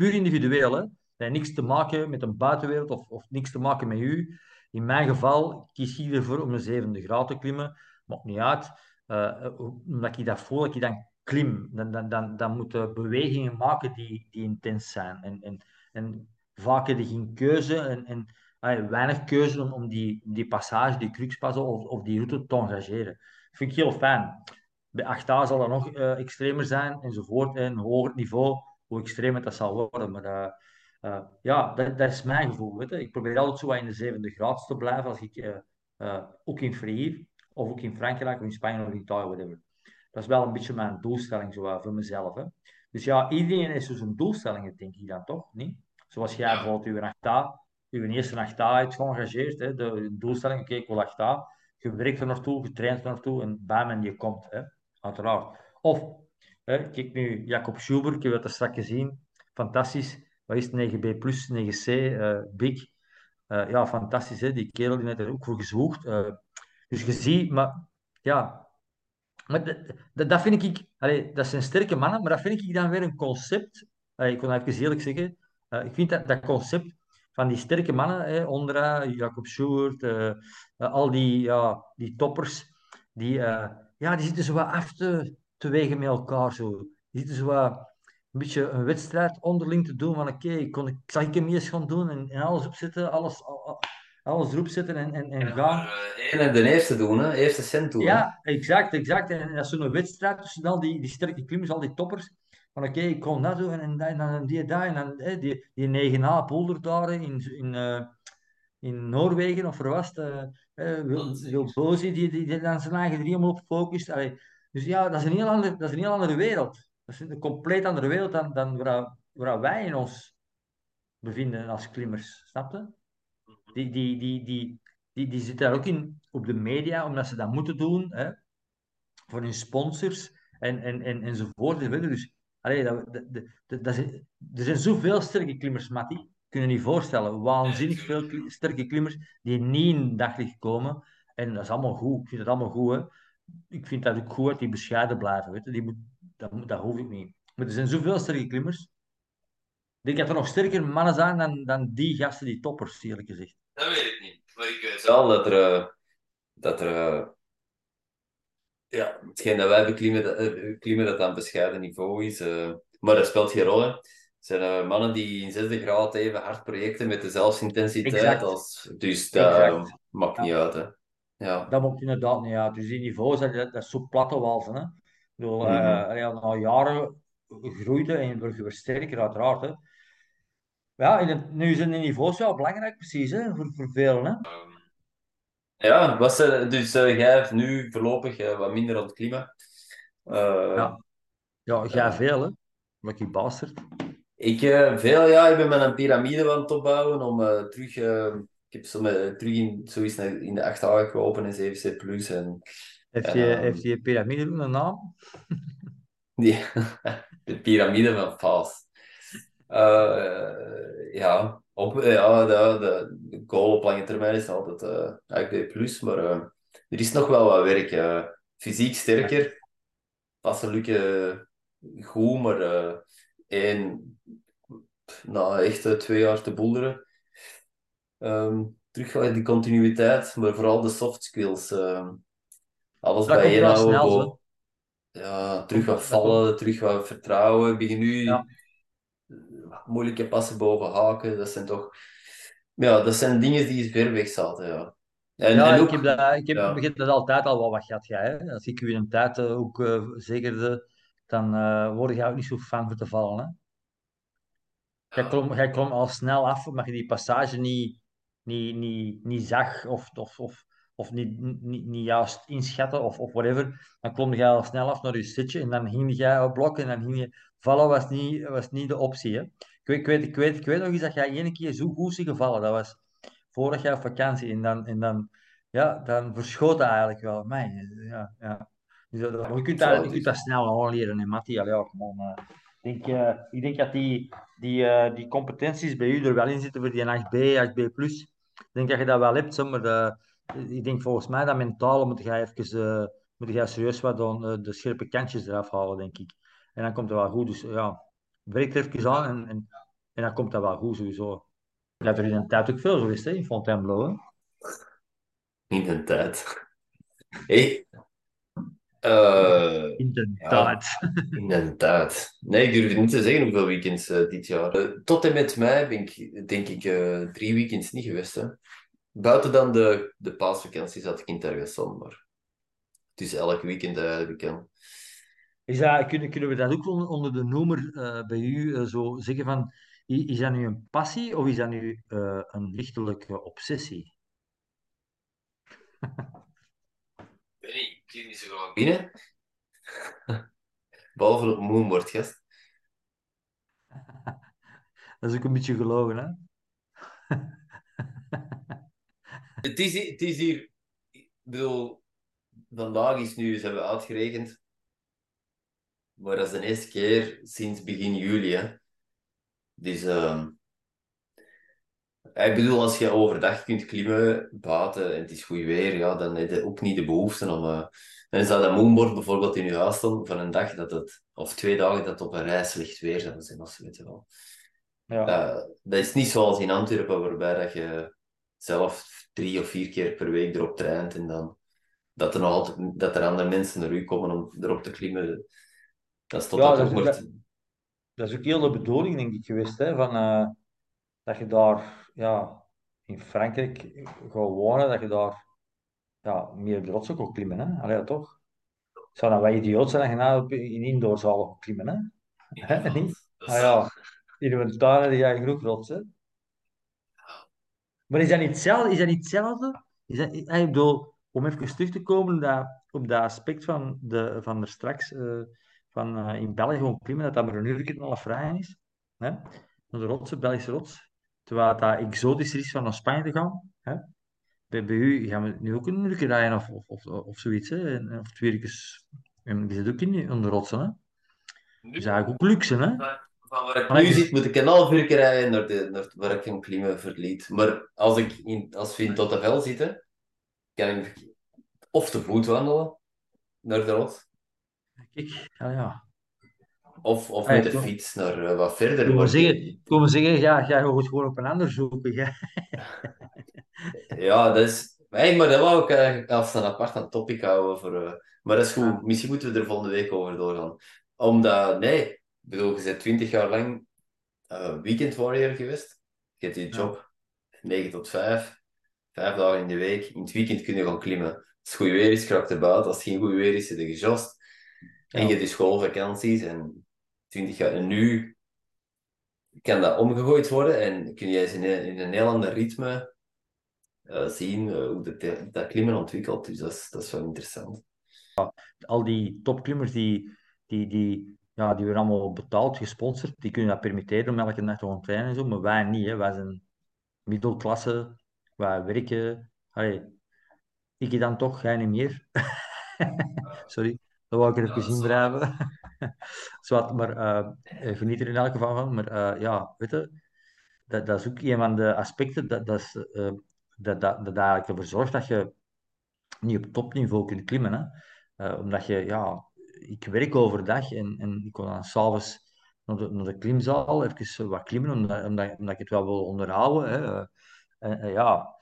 puur individueel, hè, heeft niks te maken met een buitenwereld of, of niks te maken met u. In mijn geval kies ik ervoor om een zevende graad te klimmen. Maakt niet uit. Uh, omdat ik dat voel, dat ik dan klim. Dan, dan, dan, dan moeten bewegingen maken die, die intens zijn. En, en, en vaak heb je geen keuze en, en uh, weinig keuze om, om die, die passage, die cruxpassen of, of die route te engageren. Dat vind ik heel fijn. Bij 8A zal dat nog uh, extremer zijn enzovoort. En hoger niveau, hoe extremer dat zal worden. Maar Uh, ja, dat, dat, is mijn gevoel. Weet je. Ik probeer altijd zo in de zevende graad te blijven als ik, uh, uh, ook in Frier, of ook in Frankrijk, of in Spanje, of in Italië, whatever. Dat is wel een beetje mijn doelstelling zo, voor mezelf. Hè. Dus ja, iedereen heeft zo zijn doelstellingen, denk ik dan toch? Niet? Zoals jij bijvoorbeeld uw 8A, uw eerste 8A hebt geëngageerd, hè, de doelstelling, oké, okay, ik wil 8A. Je werkt er naartoe, je traint er naartoe en bam, en je komt, hè, uiteraard. Of, hè, kijk nu, Jacob Schubert, ik heb het straks gezien, fantastisch. Wat is het, 9B+, 9C, uh, big. Uh, ja, fantastisch, hè, die kerel die net er ook voor gezwoegd. Uh, dus je ziet, maar ja, maar dat, dat, vind ik, dat zijn sterke mannen, maar dat vind ik dan weer een concept. Ik wil even eerlijk zeggen, ik vind dat, dat concept van die sterke mannen, hè, Ondra, Jacob Schubert, al die, ja, die toppers, die, ja, die zitten zo wat af te wegen met elkaar. Zo. Zitten zo wat een beetje een wedstrijd onderling te doen van oké, okay, ik, ik, zal ik hem eens gaan doen en, en alles opzetten, alles, alles erop zetten en, en, en gaan. En de eerste doen, hè? Eerste cent doen. Ja, exact, exact. En, dat is zo'n wedstrijd tussen al die, die sterke klimmers, al die toppers. Van oké, okay, ik kon dat doen en, en, dan die daar en dan hè, die, die 9A polder daar in, in, uh, in Noorwegen of er was het. Uh, Wil Bozi, die, die, die dan zijn eigen drie helemaal op focust. Allee, dus ja, dat is, een heel dat heel andere wereld. Dat is een compleet andere wereld dan, dan waar, waar wij in ons bevinden als klimmers. Snap je? Die, die, die, die, die, die zitten daar ook in op de media, omdat ze dat moeten doen, hè, voor hun sponsors en, en, en, enzovoort. Dus, allee, dat, dat, dat, er zijn zoveel sterke klimmers, Matti. Kunnen niet voorstellen. Waanzinnig veel sterke klimmers die niet in daglicht komen. En dat is allemaal goed. Ik vind het allemaal goed. Hè. Ik vind dat ook goed dat die bescheiden blijven. Weet je. Die moet, dat, dat hoef ik niet. Maar er zijn zoveel sterke klimmers. Ik denk dat er nog sterker mannen zijn dan, dan die gasten, die toppers, eerlijk gezegd. Dat weet ik niet. Maar ik weet wel dat er... Uh, dat er uh, ja, hetgeen dat wij beklimmen, dat, klimmen, dat aan bescheiden niveau is. maar dat speelt geen rol. Hè. Het zijn mannen die in zesde graad even hard projecten met dezelfde intensiteit. Exact. Als, dus dat maakt niet uit. Hè. Ja. Dat maakt inderdaad niet uit. Dus die niveaus, dat, dat is zo platte walsen. Hè. Ik bedoel, mm -hmm. na jaren groeide en word je weer sterker, uiteraard. Hè. Ja, in het, nu zijn de niveaus wel belangrijk, precies, hè, voor, voor velen. Hè? Ja, was, dus uh, jij hebt nu voorlopig uh, wat minder aan het klimaat. Uh, ja. ja, jij veel, hè? Lucky bastard. Ik veel, ja. Ik ben met een piramide aan het opbouwen om terug... ik heb zo met, terug in, zo is in de 8 dagen geopend in 7C+. Plus en, heeft, je, heeft die piramide een naam? Die, de piramide van Faas. Uh, ja, op, ja de, de, de goal op lange termijn is altijd uh, plus, maar uh, er is nog wel wat werk. Uh, fysiek sterker, passen lukken goed, maar één, na echt twee jaar te boelderen, um, terug in die continuïteit, maar vooral de soft skills. Uh, alles bijeenhouden. Ja, terug wat vallen, terug wat vertrouwen. Begin nu ja moeilijke passen boven haken. Dat zijn toch... Ja, dat zijn dingen die ver weg zaten, ja. En, ja, en ook, ik heb, dat, ik heb ja. dat altijd al wat gehad. Ja, hè? Als ik u in een tijd uh, ook uh, zegerde, dan uh, word je ook niet zo fan voor te vallen. Hè? Jij, klom, jij klom al snel af, omdat je die passage niet, niet, niet, niet zag of, of, of, of niet, niet, niet juist inschatten of, of whatever. Dan klom je al snel af naar je sitje en dan ging jij op blokken en dan ging je... Vallen was niet, was niet de optie. Hè? ik, weet, ik, weet, ik weet nog eens dat jij één keer zo goed is gevallen. Dat was vorig jaar vakantie. En dan, en dan, ja, dan verschoot dat eigenlijk wel. Mij, ja, ja. Dus dat, je, kunt dat, je dat snel. Ja, man, uh, ik, denk, uh, ik denk dat die, die, uh, die competenties bij u er wel in zitten voor die 8B, 8B+. Ik denk dat je dat wel hebt, maar de, ik denk volgens mij dat mentaal moet je even moet je serieus wat dan de scherpe kantjes eraf halen, denk ik. En dan komt het wel goed. Dus ja, werkt er even aan en, en, en, dan komt dat wel goed sowieso. Dat er in een tijd ook veel geweest hè, in Fontainebleau. Hè? In een tijd. Hey. Uh, in de tijd. Ja, in de tijd. Nee, ik durf niet te zeggen hoeveel weekends uh, dit jaar. Uh, tot en met mei ben ik, denk ik, drie weekends niet geweest. Hè. Buiten dan de, de paasvakantie zat ik in maar het is elk weekend eigenlijk. Hè. Is dat, kunnen, kunnen we dat ook onder de noemer uh, bij u uh, zo zeggen van... is dat nu een passie of is dat nu eh, een lichtelijke obsessie? weet niet, zo graag binnen. Behalve op moonboard, gast. Dat is ook een beetje gelogen, hè? Het is, hi- het is hier... Ik bedoel, vandaag is nu, ze hebben uitgerekend, maar dat is de eerste keer sinds begin juli, hè. Dus, ehm ik bedoel, als je overdag kunt klimmen buiten en het is goed weer, ja, dan heb je ook niet de behoefte om... eh, dan zou dat moonboard bijvoorbeeld in je huis staan van een dag dat het, of twee dagen dat het op een rij slecht weer zou zijn, zo, weet je wel. Ja. Eh, dat is niet zoals in Antwerpen, waarbij dat je zelf drie of vier keer per week erop traint en dan dat er nog altijd dat er andere mensen naar u komen om erop te klimmen. Dat is tot Ja, dat dat ook is- maar... Dat is ook heel de bedoeling, denk ik, geweest, hè? Van, eh, dat je daar ja, in Frankrijk wonen, dat je daar ja, meer de rotsen kon klimmen, hè? Allee, ja, toch? Zou dan wel idioot zijn dat je nou in indoorzalen gaat klimmen, hè? Hè, niet? Ah ja, in een tuin heb je genoeg rotsen. Maar is dat niet hetzelfde? Is dat niet hetzelfde? Is dat, ik bedoel, om even terug te komen op dat, op dat aspect van, de, van er straks eh, van eh, in België gewoon klimmen, dat dat maar een uur alle vrij is. Hè? De rotsen, Belgische rots. Terwijl dat exotischer is van naar Spanje te gaan. Hè? Bij, bij u gaan we nu ook een uur rijden of, of, of, of zoiets. Hè? En- Of twee uurtjes. En je zit ook in de rotsen. Hè? Nu, Dus eigenlijk ook luxe. Hè? van, waar ik Maar nu ik- zit, moet ik een half uur rijden naar, de, naar waar ik kan klimmen verliet. Maar als, ik in, als we in Tottevel zitten, kan ik of te voet wandelen naar de rot, Kijk, ja, ja. Of, of Ah, met ja, de fiets naar eh, wat verder. Komen zeggen, komen zeggen, ja, gaat het gewoon op een ander zoeken. Hè? Ja, dat is... Maar dat wou ik eigenlijk als een apart een topic houden. Voor, eh, Maar dat is goed. Ja. Misschien moeten we er volgende week over doorgaan. Omdat, nee, ik bedoel, je bent twintig jaar lang eh, weekend warrior geweest. Je hebt je Ja. job 9 tot 5, vijf dagen in de week. In het weekend kun je gaan klimmen. Als het goed weer is, kraakt er buiten. Als het geen goed weer is, zit je gejost. En Ja. je hebt dus schoolvakanties en 20 jaar. En nu kan dat omgegooid worden en kun je eens in een, heel ander ritme eh, zien eh, hoe dat, dat klimmen ontwikkelt. Dus dat is, dat is wel interessant. al die topklimmers die, die, die, ja, die worden allemaal betaald, gesponsord, die kunnen dat permitteren om elke dag te gaan trainen en zo, maar wij niet. Hè. Wij zijn middelklasse, wij werken. Allee, ik dan toch, jij niet meer. Sorry, dat wou ik er even waar. drijven. Maar eh, geniet er in elk geval van. Maar eh, ja, weet je, dat, dat is ook een van de aspecten dat, dat, is, eh, dat, dat, dat eigenlijk ervoor zorgt dat je niet op topniveau kunt klimmen. Hè? Omdat je, ja, ik werk overdag en, en ik kom dan s'avonds naar de, naar de klimzaal even wat klimmen, omdat, omdat, omdat ik het wel wil onderhouden. Hè? En, en ja,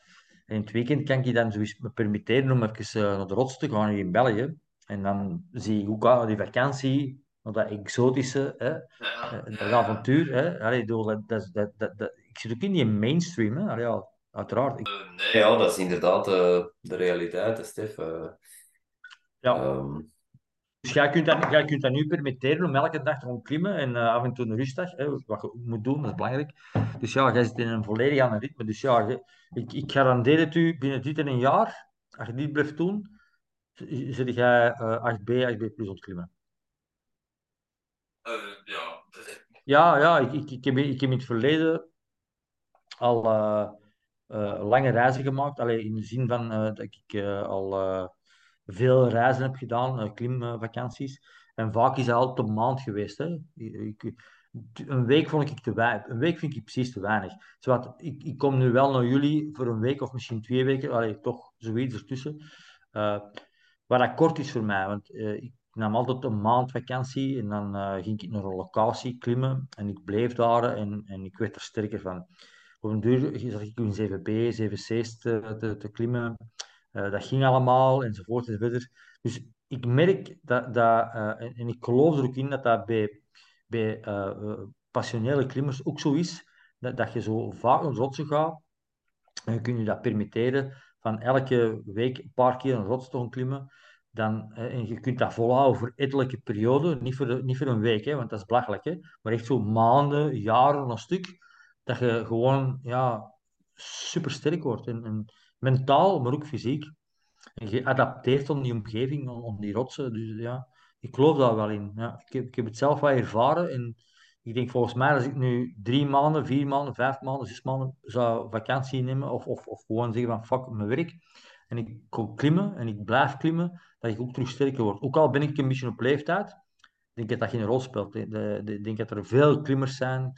en in het weekend kan ik je dan zoiets me permitteren om even naar de rots te gaan hier in België. En dan zie ik ook aan die vakantie, dat exotische, hè? eh, dat avontuur. Hè? Allee, dat, dat, dat, dat, ik zit ook in die mainstream. Hè? Allee, ja, uiteraard. Ik, Nee, ja, dat is inderdaad eh, de realiteit, Stef. Eh, ja. ehm, Dus jij kunt, dat, jij kunt dat nu permitteren om elke dag te gaan klimmen en eh, af en toe een rustdag, hè, wat je moet doen, dat is belangrijk. Dus ja, jij zit in een volledig ander ritme. Dus ja, ik, ik garandeer het u, binnen dit en een jaar, als je dit blijft doen, zit jij eh 8B, 8B plus ontklimmen. eh, ja, Ja, ja, ik, ik, ik, heb, ik heb in het verleden al eh, lange reizen gemaakt. Allee, in de zin van dat ik al veel reizen heb gedaan, klimvakanties. En vaak is dat altijd een maand geweest. Hè. Ik, een week vond ik te weinig. Een week vind ik precies te weinig. Zowat, ik, ik kom nu wel naar jullie voor een week of misschien twee weken. Allee, toch zoiets ertussen. Eh waar dat kort is voor mij. Want eh, ik nam altijd een maand vakantie en dan eh, ging ik naar een locatie klimmen. En ik bleef daar en, en ik werd er sterker van. Op een duur zat ik in 7B, 7C's te, klimmen. Eh, dat ging allemaal, enzovoort enzovoort. Dus ik merk dat, dat en, ik geloof er ook in dat dat bij, bij passionele klimmers ook zo is. Dat, dat je zo vaak naar rotsen gaat en je kunt je dat permitteren van elke week een paar keer een rots te gaan klimmen. dan, en je kunt dat volhouden voor ettelijke perioden, niet voor, niet voor een week, hè, want dat is belachelijk, hè, maar echt zo maanden, jaren een stuk, dat je gewoon ja, super sterk wordt. En, en mentaal, maar ook fysiek. En je adapteert aan die omgeving, aan die rotsen. Dus ja, ik geloof daar wel in. Ja, ik heb, ik heb het zelf wel ervaren. En ik denk volgens mij, als ik nu drie maanden, vier maanden, vijf maanden, zes maanden zou vakantie nemen, of, of, of gewoon zeggen van fuck mijn werk, en ik kon klimmen en ik blijf klimmen, dat ik ook terug sterker word. Ook al ben ik een beetje op leeftijd, denk ik dat dat geen rol speelt. Ik denk dat er veel klimmers zijn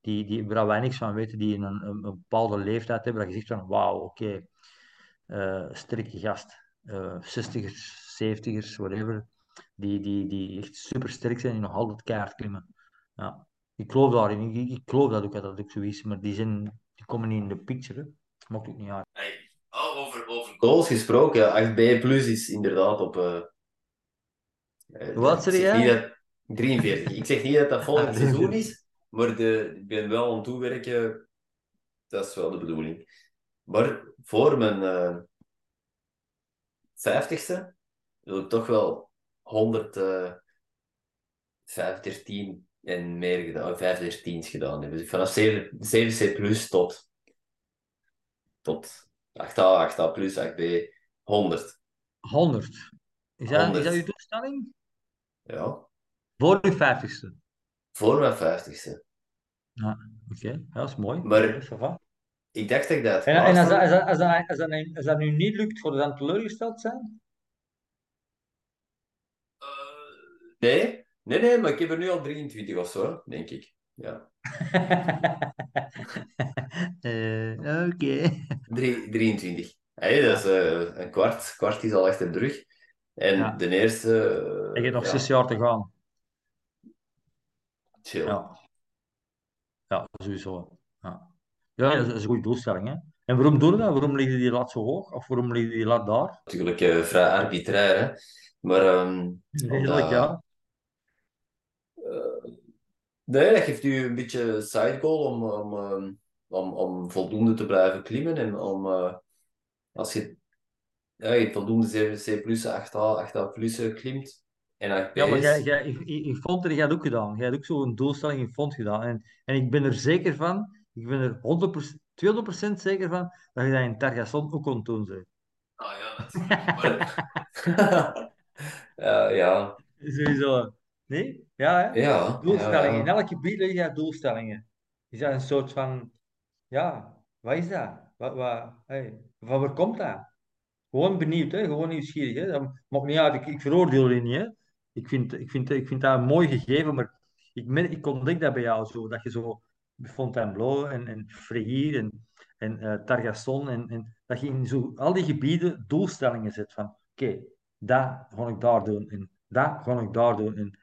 die, die, waar wij niks van weten, die een, een, een bepaalde leeftijd hebben, dat je zegt van wauw, oké, eh sterke gast. eh 60ers, 70ers, whatever. Die, die, die echt super sterk zijn en nog altijd keihard klimmen. Ja. Ik geloof daarin. Ik, ik geloof dat ook dat dat ook zo is. Maar die, zijn, die komen niet in de picture. Hè. Maakt ook niet uit. Hey, oh, over, over goals gesproken, 8B plus is inderdaad op. eh eh, ik zeg zeg jij? niet dat, 43. Ik zeg niet dat dat volgend Ah, seizoen 43. is, maar de, ik ben wel aan het toewerken. Dat is wel de bedoeling. Maar voor mijn eh 50ste wil ik toch wel 100, eh 513 en meer gedaan, 513's gedaan hebben. Dus vanaf 7, 7C plus tot, tot 8A, 8A plus, 8B, 100. 100. Is dat, is dat 100. je doelstelling? Ja, Voor je 50ste. voor mijn 50ste. Ja, oké. Ja, dat is mooi. Maar ik dacht dat ik dat En, en als, dat, als, dat, als, dat, als, dat, als dat nu niet lukt, voor dan teleurgesteld zijn? Nee, nee, nee, maar ik heb er nu al 23 of zo, denk ik. Ja, Eh, Oké. Drie- 23. Hey, dat is eh, een kwart. kwart is al achter de rug. En Ja. de eerste, En je hebt nog ja, zes jaar te gaan. chill. Ja, ja sowieso. Ja. Ja, dat is, een goede doelstelling. Hè? En waarom doen we dat? Waarom liggen die lat zo hoog? Of waarom liggen die lat daar? Natuurlijk vrij arbitrair, hè. Maar Redelijk, omdat, ja. Nee, dat geeft u een beetje side goal om, om, ehm, om, om voldoende te blijven klimmen. En om, eh, als je, ja, je voldoende 7C plus, 8A, 8A plus eh, klimt en 8B's. Ja, maar jij, jij, in, in Fonter, jij hebt ook gedaan. Jij hebt ook zo'n doelstelling in Font gedaan. En, en ik ben er zeker van, ik ben er 100%, 200% zeker van, dat je dat in Targasson ook kon doen. Zeg. Ah ja, natuurlijk. Maar... ja, ja, Sowieso. Nee? Ja, hè? ja, Doelstellingen. ja, In elk gebied leg je doelstellingen. Is dat een soort van, ja, wat is dat? Wat, wat, hey, van waar komt dat? Gewoon benieuwd, hè? gewoon nieuwsgierig. Hè? Dat maakt niet uit, ik, ik veroordeel je niet. Hè? Ik, vind, ik, vind, ik vind dat een mooi gegeven, maar ik, ik ontdek dat bij jou zo. Dat je zo Fontainebleau en, en Freyr en, en eh, Targasson, en, en dat je in zo, al die gebieden doelstellingen zet van oké, dat ga ik daar doen en dat ga ik daar doen en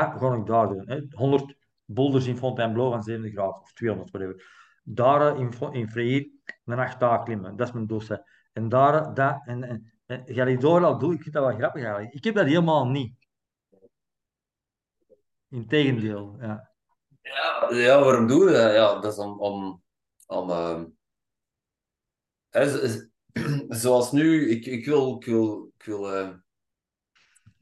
dat ga ik daar doen. Hè? 100 boulders in Fontainebleau van 70 graden of 200, whatever. Daar eh, in, in Freyr een acht dagen klimmen, dat is mijn doelstelling. En daar, dat, en, en, ga je door al doen, ik vind dat wel grappig eigenlijk. Ik heb dat helemaal niet. Integendeel, ja. ja. Ja, waarom doen we dat? Ja, dat is om... om, om ehm, zoals nu, ik, ik wil, ik wil, ik wil ehm,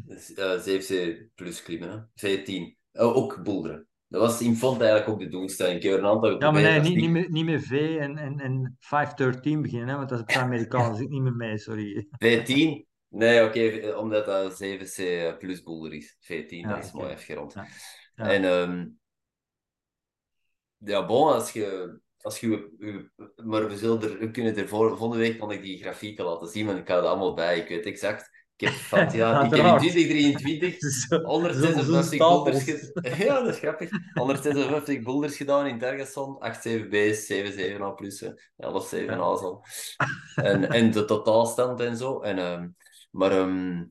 eh, 7C plus klimmen, hè. 17. Oh, ook boulderen. Dat was in Font eigenlijk ook de doelstelling. Ik heb er een aantal Ja, maar nee, niet, niet, met, niet met V en, en, en 513 beginnen, hè, want dat is op het Amerikaans, zit niet met mij, sorry. 14? Nee, oké, eh, omdat dat 7C plus boulder is. 14, Ja, dat is mooi afgerond. Ja. Ja. En ehm ja, bon, als je, als je, maar we, zullen er, we kunnen er volgende week kan ik die grafieken laten zien, want ik hou er allemaal bij. Ik weet exact. Ik heb heb in Uiteraard. 2023 Zo- zo'n 156 stapels. boulders gedaan. Ja, dat is grappig. 156 boulders gedaan in Targasson, 8 7B's, 7 7A plussen, 11 7A's al. En, en de totaalstand en zo. En, ehm, maar ehm,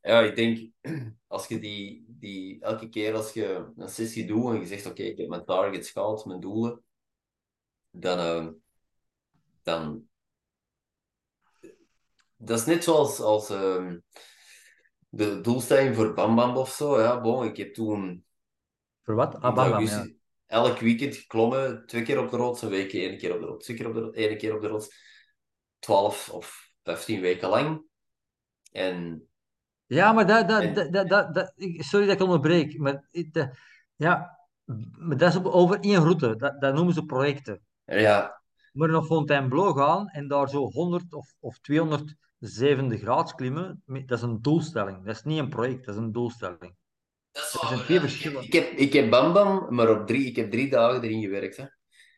ja, ik denk, als je die, die elke keer als je een sessie doet en je zegt, oké, ik heb mijn targets gehaald, mijn doelen, dan, ehm, dan dat is net zoals als, ehm, de doelstelling voor Bam Bam of zo. Ja, bon, ik heb toen Voor wat? Ah, in bam, bam, augustus ja. elk weekend geklommen, twee keer op de rots, een week één keer op de rots, twee keer op de rots, één keer op de rots, 12 of 15 weken lang. En Ja, maar dat, dat, En dat, dat, sorry dat ik onderbreek, maar dat- ja, maar dat is over één route. Dat, dat noemen ze projecten. ja, Maar naar Fontainebleau gaan en daar zo 100 of, of 207 graden klimmen, dat is een doelstelling. Dat is niet een project, dat is een doelstelling. dat is Dat zijn waar. twee ja. Ik heb, verschillen. ik heb, ik heb Bam Bam, maar op drie, ik heb drie dagen erin gewerkt. Hè.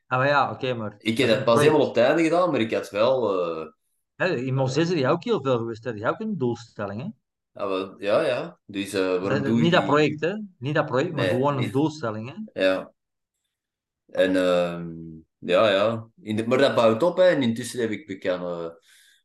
Ah, maar ja, oké, maar Ik heb dat pas helemaal op einde gedaan, maar ik had wel... eh, Hè, in Moses is ook heel veel geweest. Dat is ook een doelstelling. Hè? ja, wel- ja, ja. Dus eh, waarom Dat, dat- doe je niet dat project, hè? Niet dat project, maar Nee, gewoon een doelstelling. Hè? Ja. En ehm, ja, ja. In de, maar dat bouwt op, hè. En intussen heb ik bekend, eh,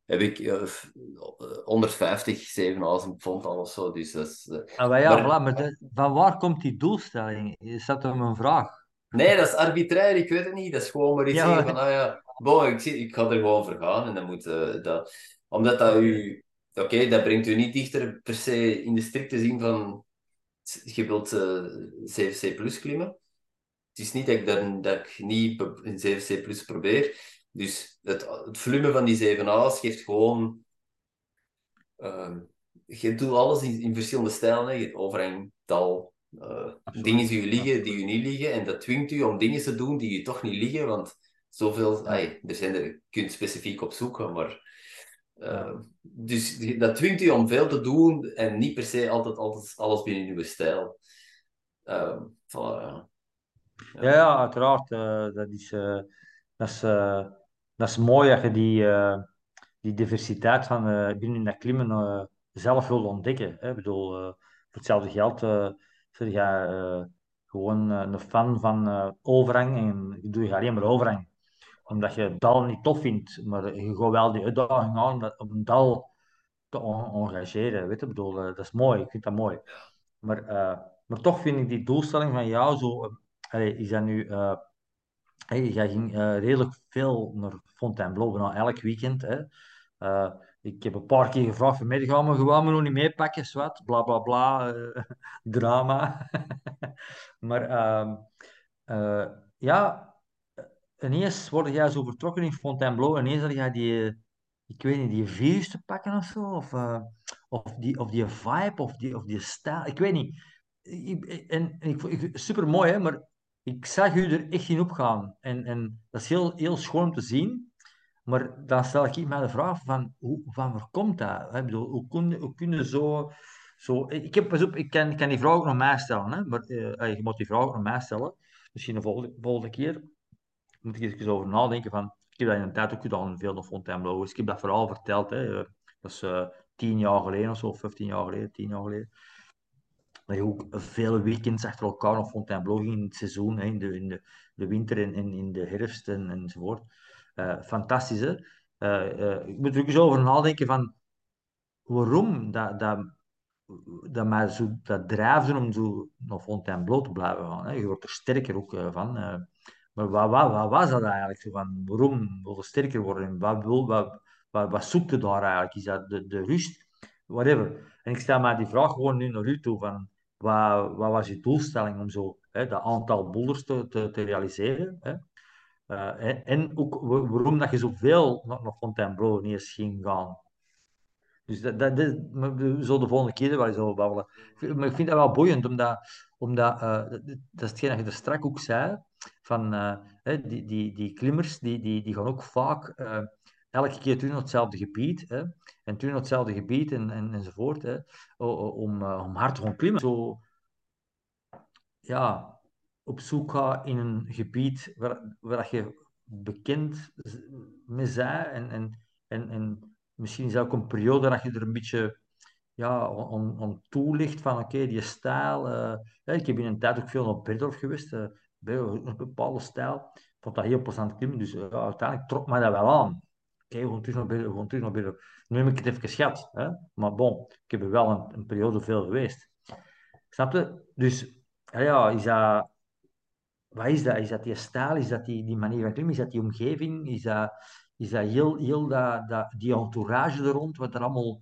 heb ik eh, f- eh, 150, 7000 pond al of zo. Dus dat is, eh, Ah, maar ja, maar voilà, maar dat- van waar komt die doelstelling? Is dat dan mijn vraag? nee, dat is arbitrair, ik weet het niet. Dat is gewoon maar iets Ja, van, ah ja, bon, ik, zie, ik ga er gewoon voor gaan. En dan moet eh, dat... Omdat dat u... Oké, dat brengt u niet dichter per se in de strikte zin van... Je wilt eh 7C plus klimmen. Het is niet dat ik, dan, dat ik niet een 7C plus probeer. Dus het, het volume van die 7A's geeft gewoon... ehm, je doet alles in, in verschillende stijlen. Hè. Je hebt overhang, dal, eh, dingen die u liggen, die Absoluut. niet liggen. En dat dwingt u om dingen te doen die u toch niet liggen. Want zoveel... Ai, er zijn er, je kunt specifiek op zoeken, maar... ja. eh, dus dat dwingt u om veel te doen en niet per se altijd, altijd alles binnen uw stijl. Ehm voilà, ja. Ja, uiteraard. eh, dat is, eh, dat is, dat is mooi dat je die, eh, die diversiteit van eh, binnen dat klimmen eh, zelf wil ontdekken. Hè? Ik bedoel, voor hetzelfde geld uh, zeg eh, gewoon een fan van overhang en doe je alleen maar overhang. Omdat je dal niet tof vindt, maar je gaat wel die uitdaging aan om een dal te en- engageren. Weet je? Bedoel, dat is mooi, ik vind dat mooi. Maar, maar toch vind ik die doelstelling van jou zo. allee, is nu. Hey, jij ging eh, redelijk veel naar Fontainebleau, bijna elk weekend. Hè. Eh, ik heb een paar keer gevraagd van mij, gaan we gewoon maar nog niet meepakken, zwart, bla bla bla, eh, drama. maar ehm, eh, ja, ineens word jij zo vertrokken in Fontainebleau, ineens had jij die, ik weet niet, die virus te pakken of zo, of, of, die, of die vibe, of die, of die stijl, ik weet niet. Ik, en ik, ik, super mooi, hè, maar ik zag u er echt in opgaan. En, en dat is heel, heel schoon te zien. Maar dan stel ik mij de vraag van, hoe, van waar komt dat? Ik bedoel, hoe kun, hoe kun zo... zo ik, heb, pas op, ik, kan, ik kan die vraag ook nog mij stellen. Hè? Maar, eh, je moet die vraag ook nog mij stellen. Misschien de volgende, volgende keer moet ik eens over nadenken. Van, ik heb dat in een tijd ook gedaan, veel naar Fontainebleau. Ik heb dat verhaal verteld. Hè. Dat is eh, tien jaar geleden of zo, 15 jaar geleden, tien jaar geleden. Dat je ook vele weekends achter elkaar naar Fontainebleau ging in het seizoen, hè, in, de, in de, winter en in, in de herfst en, enzovoort. Eh, fantastisch, hè? Eh, eh, ik moet er ook eens over nadenken van waarom dat, dat, dat mij zo dat drijfde om zo naar Fontainebleau te blijven gaan. Hè? Je wordt er sterker ook van. maar wat, wat, wat was dat eigenlijk? Zo van, waarom wil je sterker worden? En Wat, wil, wat, wat, wat zoekt je daar eigenlijk? Is dat de, de rust? Whatever. En ik stel mij die vraag gewoon nu naar u toe. Van, wat, wat was je doelstelling om zo hè, dat aantal boulders te, te, realiseren? Hè? Eh, en, ook wa- waarom dat je zoveel naar, naar Fontainebleau niet eens ging gaan. Dus dat, dat, dat, zullen de volgende keer wel eens over babbelen. Maar ik vind dat wel boeiend, omdat, omdat eh, dat, is hetgeen dat je er straks ook zei, van hè, die, die, die klimmers, die, die, die gaan ook vaak elke keer naar hetzelfde gebied, hè, en naar hetzelfde gebied en, en, enzovoort, hè, om, eh, om hard te gaan klimmen. Zo, ja, op zoek gaat in een gebied waar, waar je bekend mee bent en, en, en, en misschien is ook een periode dat je er een beetje ja, aan, aan toelicht van oké, die stijl. eh, ik heb in een tijd ook veel naar Berdorf geweest, bij een bepaalde stijl. Ik vond dat heel plezant klimmen, dus uiteindelijk trok mij dat wel aan. We gaan terug naar we gaan terug naar Berdorf. Nu heb ik het even geschat, hè? maar bon, ik heb er wel een, een periode veel geweest. Snap je? Dus ja, is dat, wat is dat? Is dat die stijl? Is dat die, die manier van klimmen? Is dat die omgeving? Is dat, is dat heel, heel dat, dat, die entourage er rond, wat er allemaal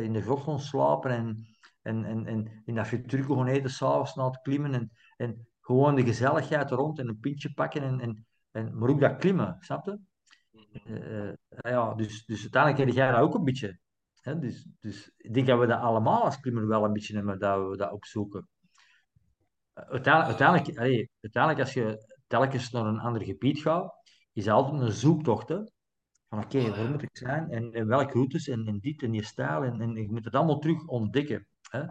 in de grot slapen en, en, en, en in dat frituurke gaan eten s'avonds na het klimmen en, en gewoon de gezelligheid er rond en een pintje pakken en, en, en, maar ook dat klimmen, snap je? Eh, eh, ja, dus, dus uiteindelijk heb jij dat ook een beetje. Hè? Dus, dus ik denk dat we dat allemaal als klimmer wel een beetje hebben, dat we dat opzoeken. Uiteindelijk, uiteindelijk, allee, uiteindelijk, als je telkens naar een ander gebied gaat, is altijd een zoektocht. Hè? Van oké, Ah, waar moet ik zijn en, en welke routes en, en dit en die stijl. En, en je moet het allemaal terug ontdekken. Hè?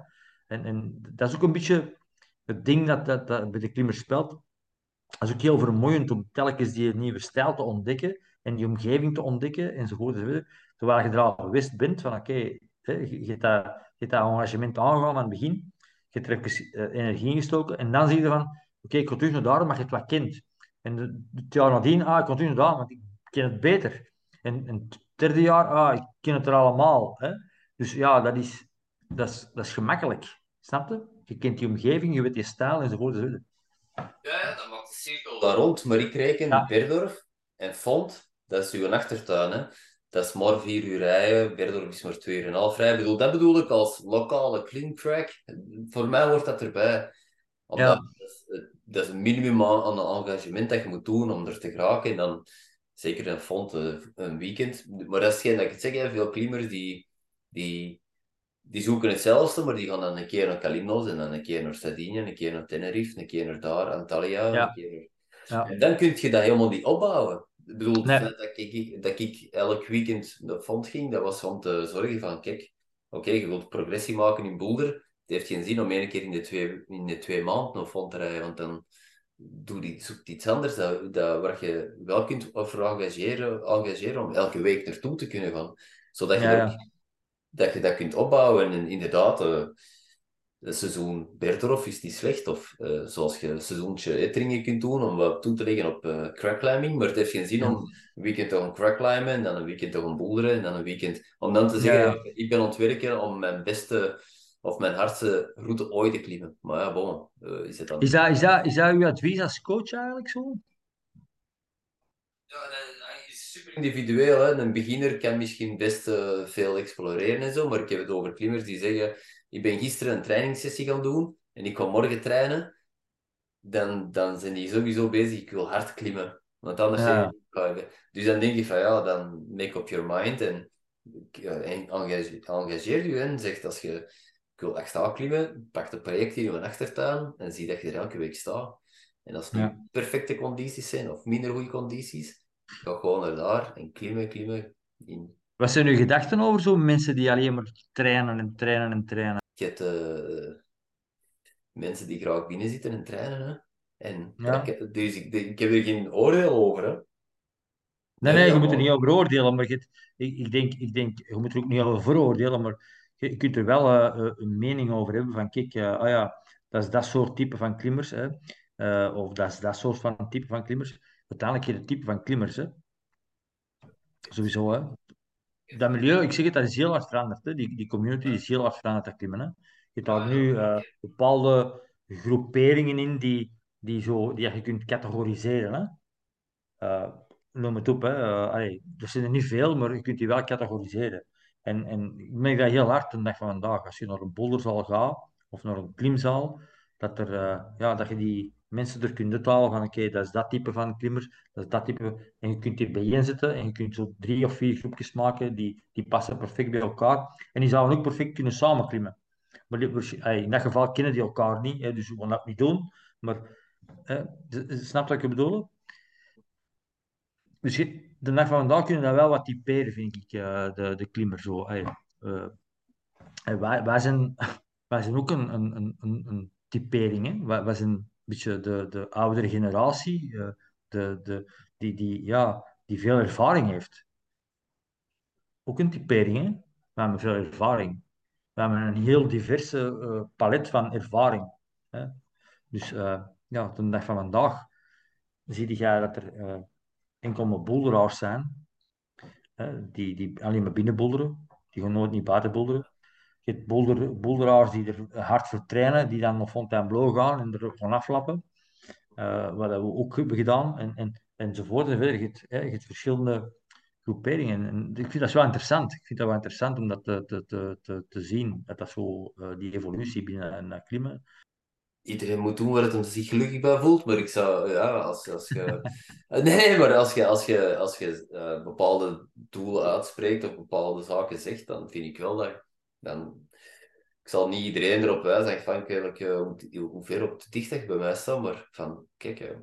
En, en dat is ook een beetje het ding dat, dat, dat bij de klimmers speelt. Dat is ook heel vermoeiend om telkens die nieuwe stijl te ontdekken en die omgeving te ontdekken enzovoort. enzovoort. Terwijl je er al bewust bent van oké, hè, je, je hebt dat, je hebt dat engagement aangegaan aan het begin. Je hebt er even eh, energie in gestoken en dan zie je van oké, ik terug naar daar, maar je het wat kent. En de- het jaar nadien, ah, ik terug naar daar, want ik ken het beter. En, en het derde jaar, ah, ik ken het er allemaal. Hè? Dus ja, dat is, dat is, dat is gemakkelijk. Snap je? Je kent die omgeving, je weet je stijl enzovoort. enzovoort. Ja, ja, dat maakt de cirkel daar rond. Maar ik reken Ja, Berdorf en Font, dat is uw achtertuin. Hè. Dat is maar vier uur rijden. Berdorf is maar twee uur en een half rijden. Bedoel, dat bedoel ik als lokale klimtrack. Voor mij hoort dat erbij. Omdat ja, dat is, eh, dat is een minimum aan, aan engagement dat je moet doen om er te geraken. En dan zeker een Font eh, een weekend. Maar dat is geen dat ik het zeg. Hè. Veel klimmers die, die die zoeken hetzelfde, maar die gaan dan een keer naar Kalimnos en dan een keer naar Sardinië, een keer naar Tenerife, een keer naar daar, Antalya, een ja, keer naar... ja. En dan kun je dat helemaal niet opbouwen. Ik bedoel, Nee, dat ik, dat ik elk weekend naar Font ging, dat was om te zorgen van, kijk, oké, je wilt progressie maken in Boulder, het heeft geen zin om één keer in de twee, in de twee maanden naar Font te rijden, want dan doe die, zoek iets anders dat, dat, waar je wel kunt voor engageren, engageren om elke week naartoe te kunnen gaan. Zodat je ja, dat je dat kunt opbouwen. En inderdaad, eh het seizoen Bergdorf is niet slecht. Of eh, zoals je een seizoentje Etteringen kunt doen om wat toe te leggen op eh crackclimbing. Maar het heeft geen zin om een weekend te gaan crackclimben en dan een weekend te gaan boulderen en dan een weekend... Om dan te zeggen, ja. ik ik ben aan het werken om mijn beste of mijn hardste route ooit te klimmen. Maar ja, bon, eh, is het Is dan... dat, is dat, is dat uw advies als coach eigenlijk zo? Ja, dat is super individueel. Hè. Een beginner kan misschien best eh, veel exploreren en zo, maar ik heb het over klimmers die zeggen: Ik ben gisteren een trainingssessie gaan doen en ik ga morgen trainen. Dan, dan zijn die sowieso bezig, ik wil hard klimmen. Want anders dus dan denk je van ja, dan make up your mind en eh, en engage- engageer je en zegt als je ik wil echt staan klimmen, pak het project in je achtertuin en zie dat je er elke week staat. En als het ja. perfecte condities zijn of minder goede condities, ga gewoon naar daar en klimmen, klimmen. In, Wat zijn uw gedachten over zo mensen die alleen maar trainen en trainen en trainen? Je hebt eh, mensen die graag binnen zitten en trainen. Hè. En ja, ik, dus ik, ik heb er geen oordeel over. Hè. Nee, Nee, je moet er niet over oordelen, maar je, ik, ik denk, ik denk, je moet er ook niet over veroordelen, maar je, je kunt er wel eh, eh, een mening over hebben van, kijk, ah ja, dat is dat soort type van klimmers, hè, of dat is dat soort van type van klimmers. Uiteindelijk heb je het type van klimmers, hè, sowieso, hè. Dat milieu, ik zeg het, dat is heel hard veranderd, hè. Die, die community is heel hard veranderd, dat klimmen, hè. Je hebt daar ja, nu eh, bepaalde groeperingen in die, die, zo, die je kunt categoriseren, hè. Eh, noem het op, hè. Eh, allee, er zijn er niet veel, maar je kunt die wel categoriseren. En, en ik merk dat heel hard de dag van vandaag. Als je naar een boulderzaal gaat, of naar een klimzaal, dat, er, ja, dat je die mensen er kunt uithalen van oké, dat is dat type van klimmers, dat is dat type... En je kunt die bijeenzetten en je kunt zo drie of vier groepjes maken, die, die passen perfect bij elkaar. En die zouden ook perfect kunnen samenklimmen. Maar die- allee, in dat geval kennen die elkaar niet, dus we gaan dat niet doen. Maar, hè, snap wat ik bedoel? Dus je- de dag van vandaag kunnen dat wel wat typeren, vind ik, eh, de, de klimmer zo. Allee, eh, en wij, zijn, wij zijn ook een, een, een, een typering. Hè? Wij, zijn beetje de, de oudere generatie, eh, de, de, die, die, ja, die veel ervaring heeft. Ook een typering, hè? We hebben veel ervaring. We hebben een heel diverse eh, palet van ervaring. Hè? Dus eh, ja, de dag van vandaag zie je dat er enkel boelderaars zijn hè, die, die alleen maar binnen boelderen. Die gaan nooit niet buiten boelderen. Je hebt boulder, die er hard voor trainen, die dan naar Fontainebleau gaan en er gaan aflappen. Eh, wat we ook gedaan, en, en, enzovoort. En verder. Je hebt, hè, verschillende groeperingen. En ik vind dat wel interessant. Ik vind dat wel interessant om dat te, te, te, te, zien, dat dat zo, eh, die evolutie binnen een klimmen. iedereen moet doen waar het hem zich gelukkig bij voelt. Maar ik zou, ja, als, als nee, maar als je, als je, als je bepaalde doelen uitspreekt of bepaalde zaken zegt, dan vind ik wel dat... Dan, ik zal niet iedereen erop wijzen, afhankelijk uh, hoe, hoe ver op de dichtheid bij mij staat, maar van, kijk... Uh,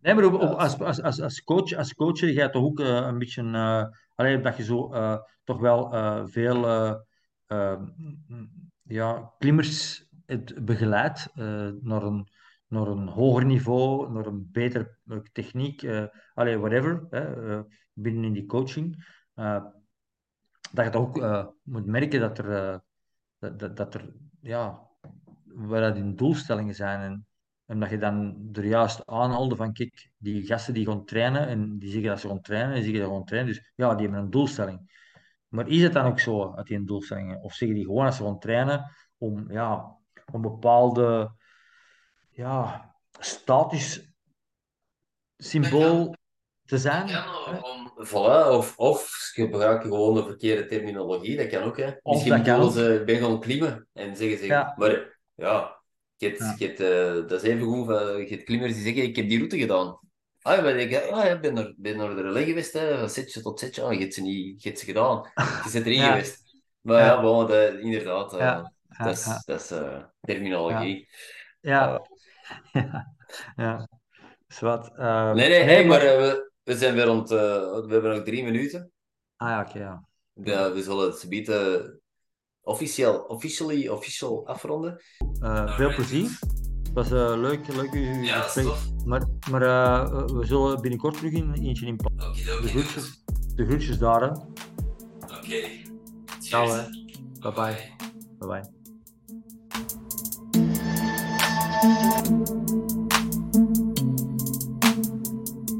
Nee, maar op, als, als, als, als, coach, als coach ga je toch ook uh, een beetje... Uh, alleen dat je zo uh, toch wel veel ja, klimmers het begeleidt naar, een, naar een hoger niveau, naar een betere techniek, allee, whatever, binnen in die coaching. Dat je toch ook moet merken dat er, dat, dat, dat er ja, dat in doelstellingen zijn en en dat je dan er juist aanhaalde van, kijk, die gasten die gaan trainen en die zeggen dat ze gaan trainen en zeggen dat ze gaan trainen. Dus ja, die hebben een doelstelling. Maar is het dan ook zo, dat die een doelstelling Of zeggen die gewoon dat ze gaan trainen om, ja, om bepaalde ja, statisch symbool te zijn? Om, voilà, of, of gebruik gewoon de verkeerde terminologie, dat kan ook. Hè. Misschien willen ze ben gaan klimmen en zeggen ze, ja. maar ja, je hebt, je hebt, uh, dat is even goed, je hebt klimmers die zeggen, ik heb die route gedaan. Ah, ben ik ah, ja, ben er, ben er de relais geweest, hè, van setje tot setje. Ah, je hebt ze niet, je hebt ze gedaan. Je bent erin geweest. Maar ja, ja bon, inderdaad, uh, dat is, dat is uh, terminologie. Ja. ja. ja. Zwat. Uh, nee, nee, maar we, we zijn weer rond, we hebben nog drie minuten. Ah ja, oké, okay, ja. ja. We zullen het bieden officieel, officially, official afronden. Uh, veel plezier. Het was uh, leuk, leuk u ja, gesprek. Maar, maar uh, we zullen binnenkort terug in eentje in. Okay, de, groetjes, de groetjes daar. Oké. Okay. Ciao, hè. Bye bye. Bye bye.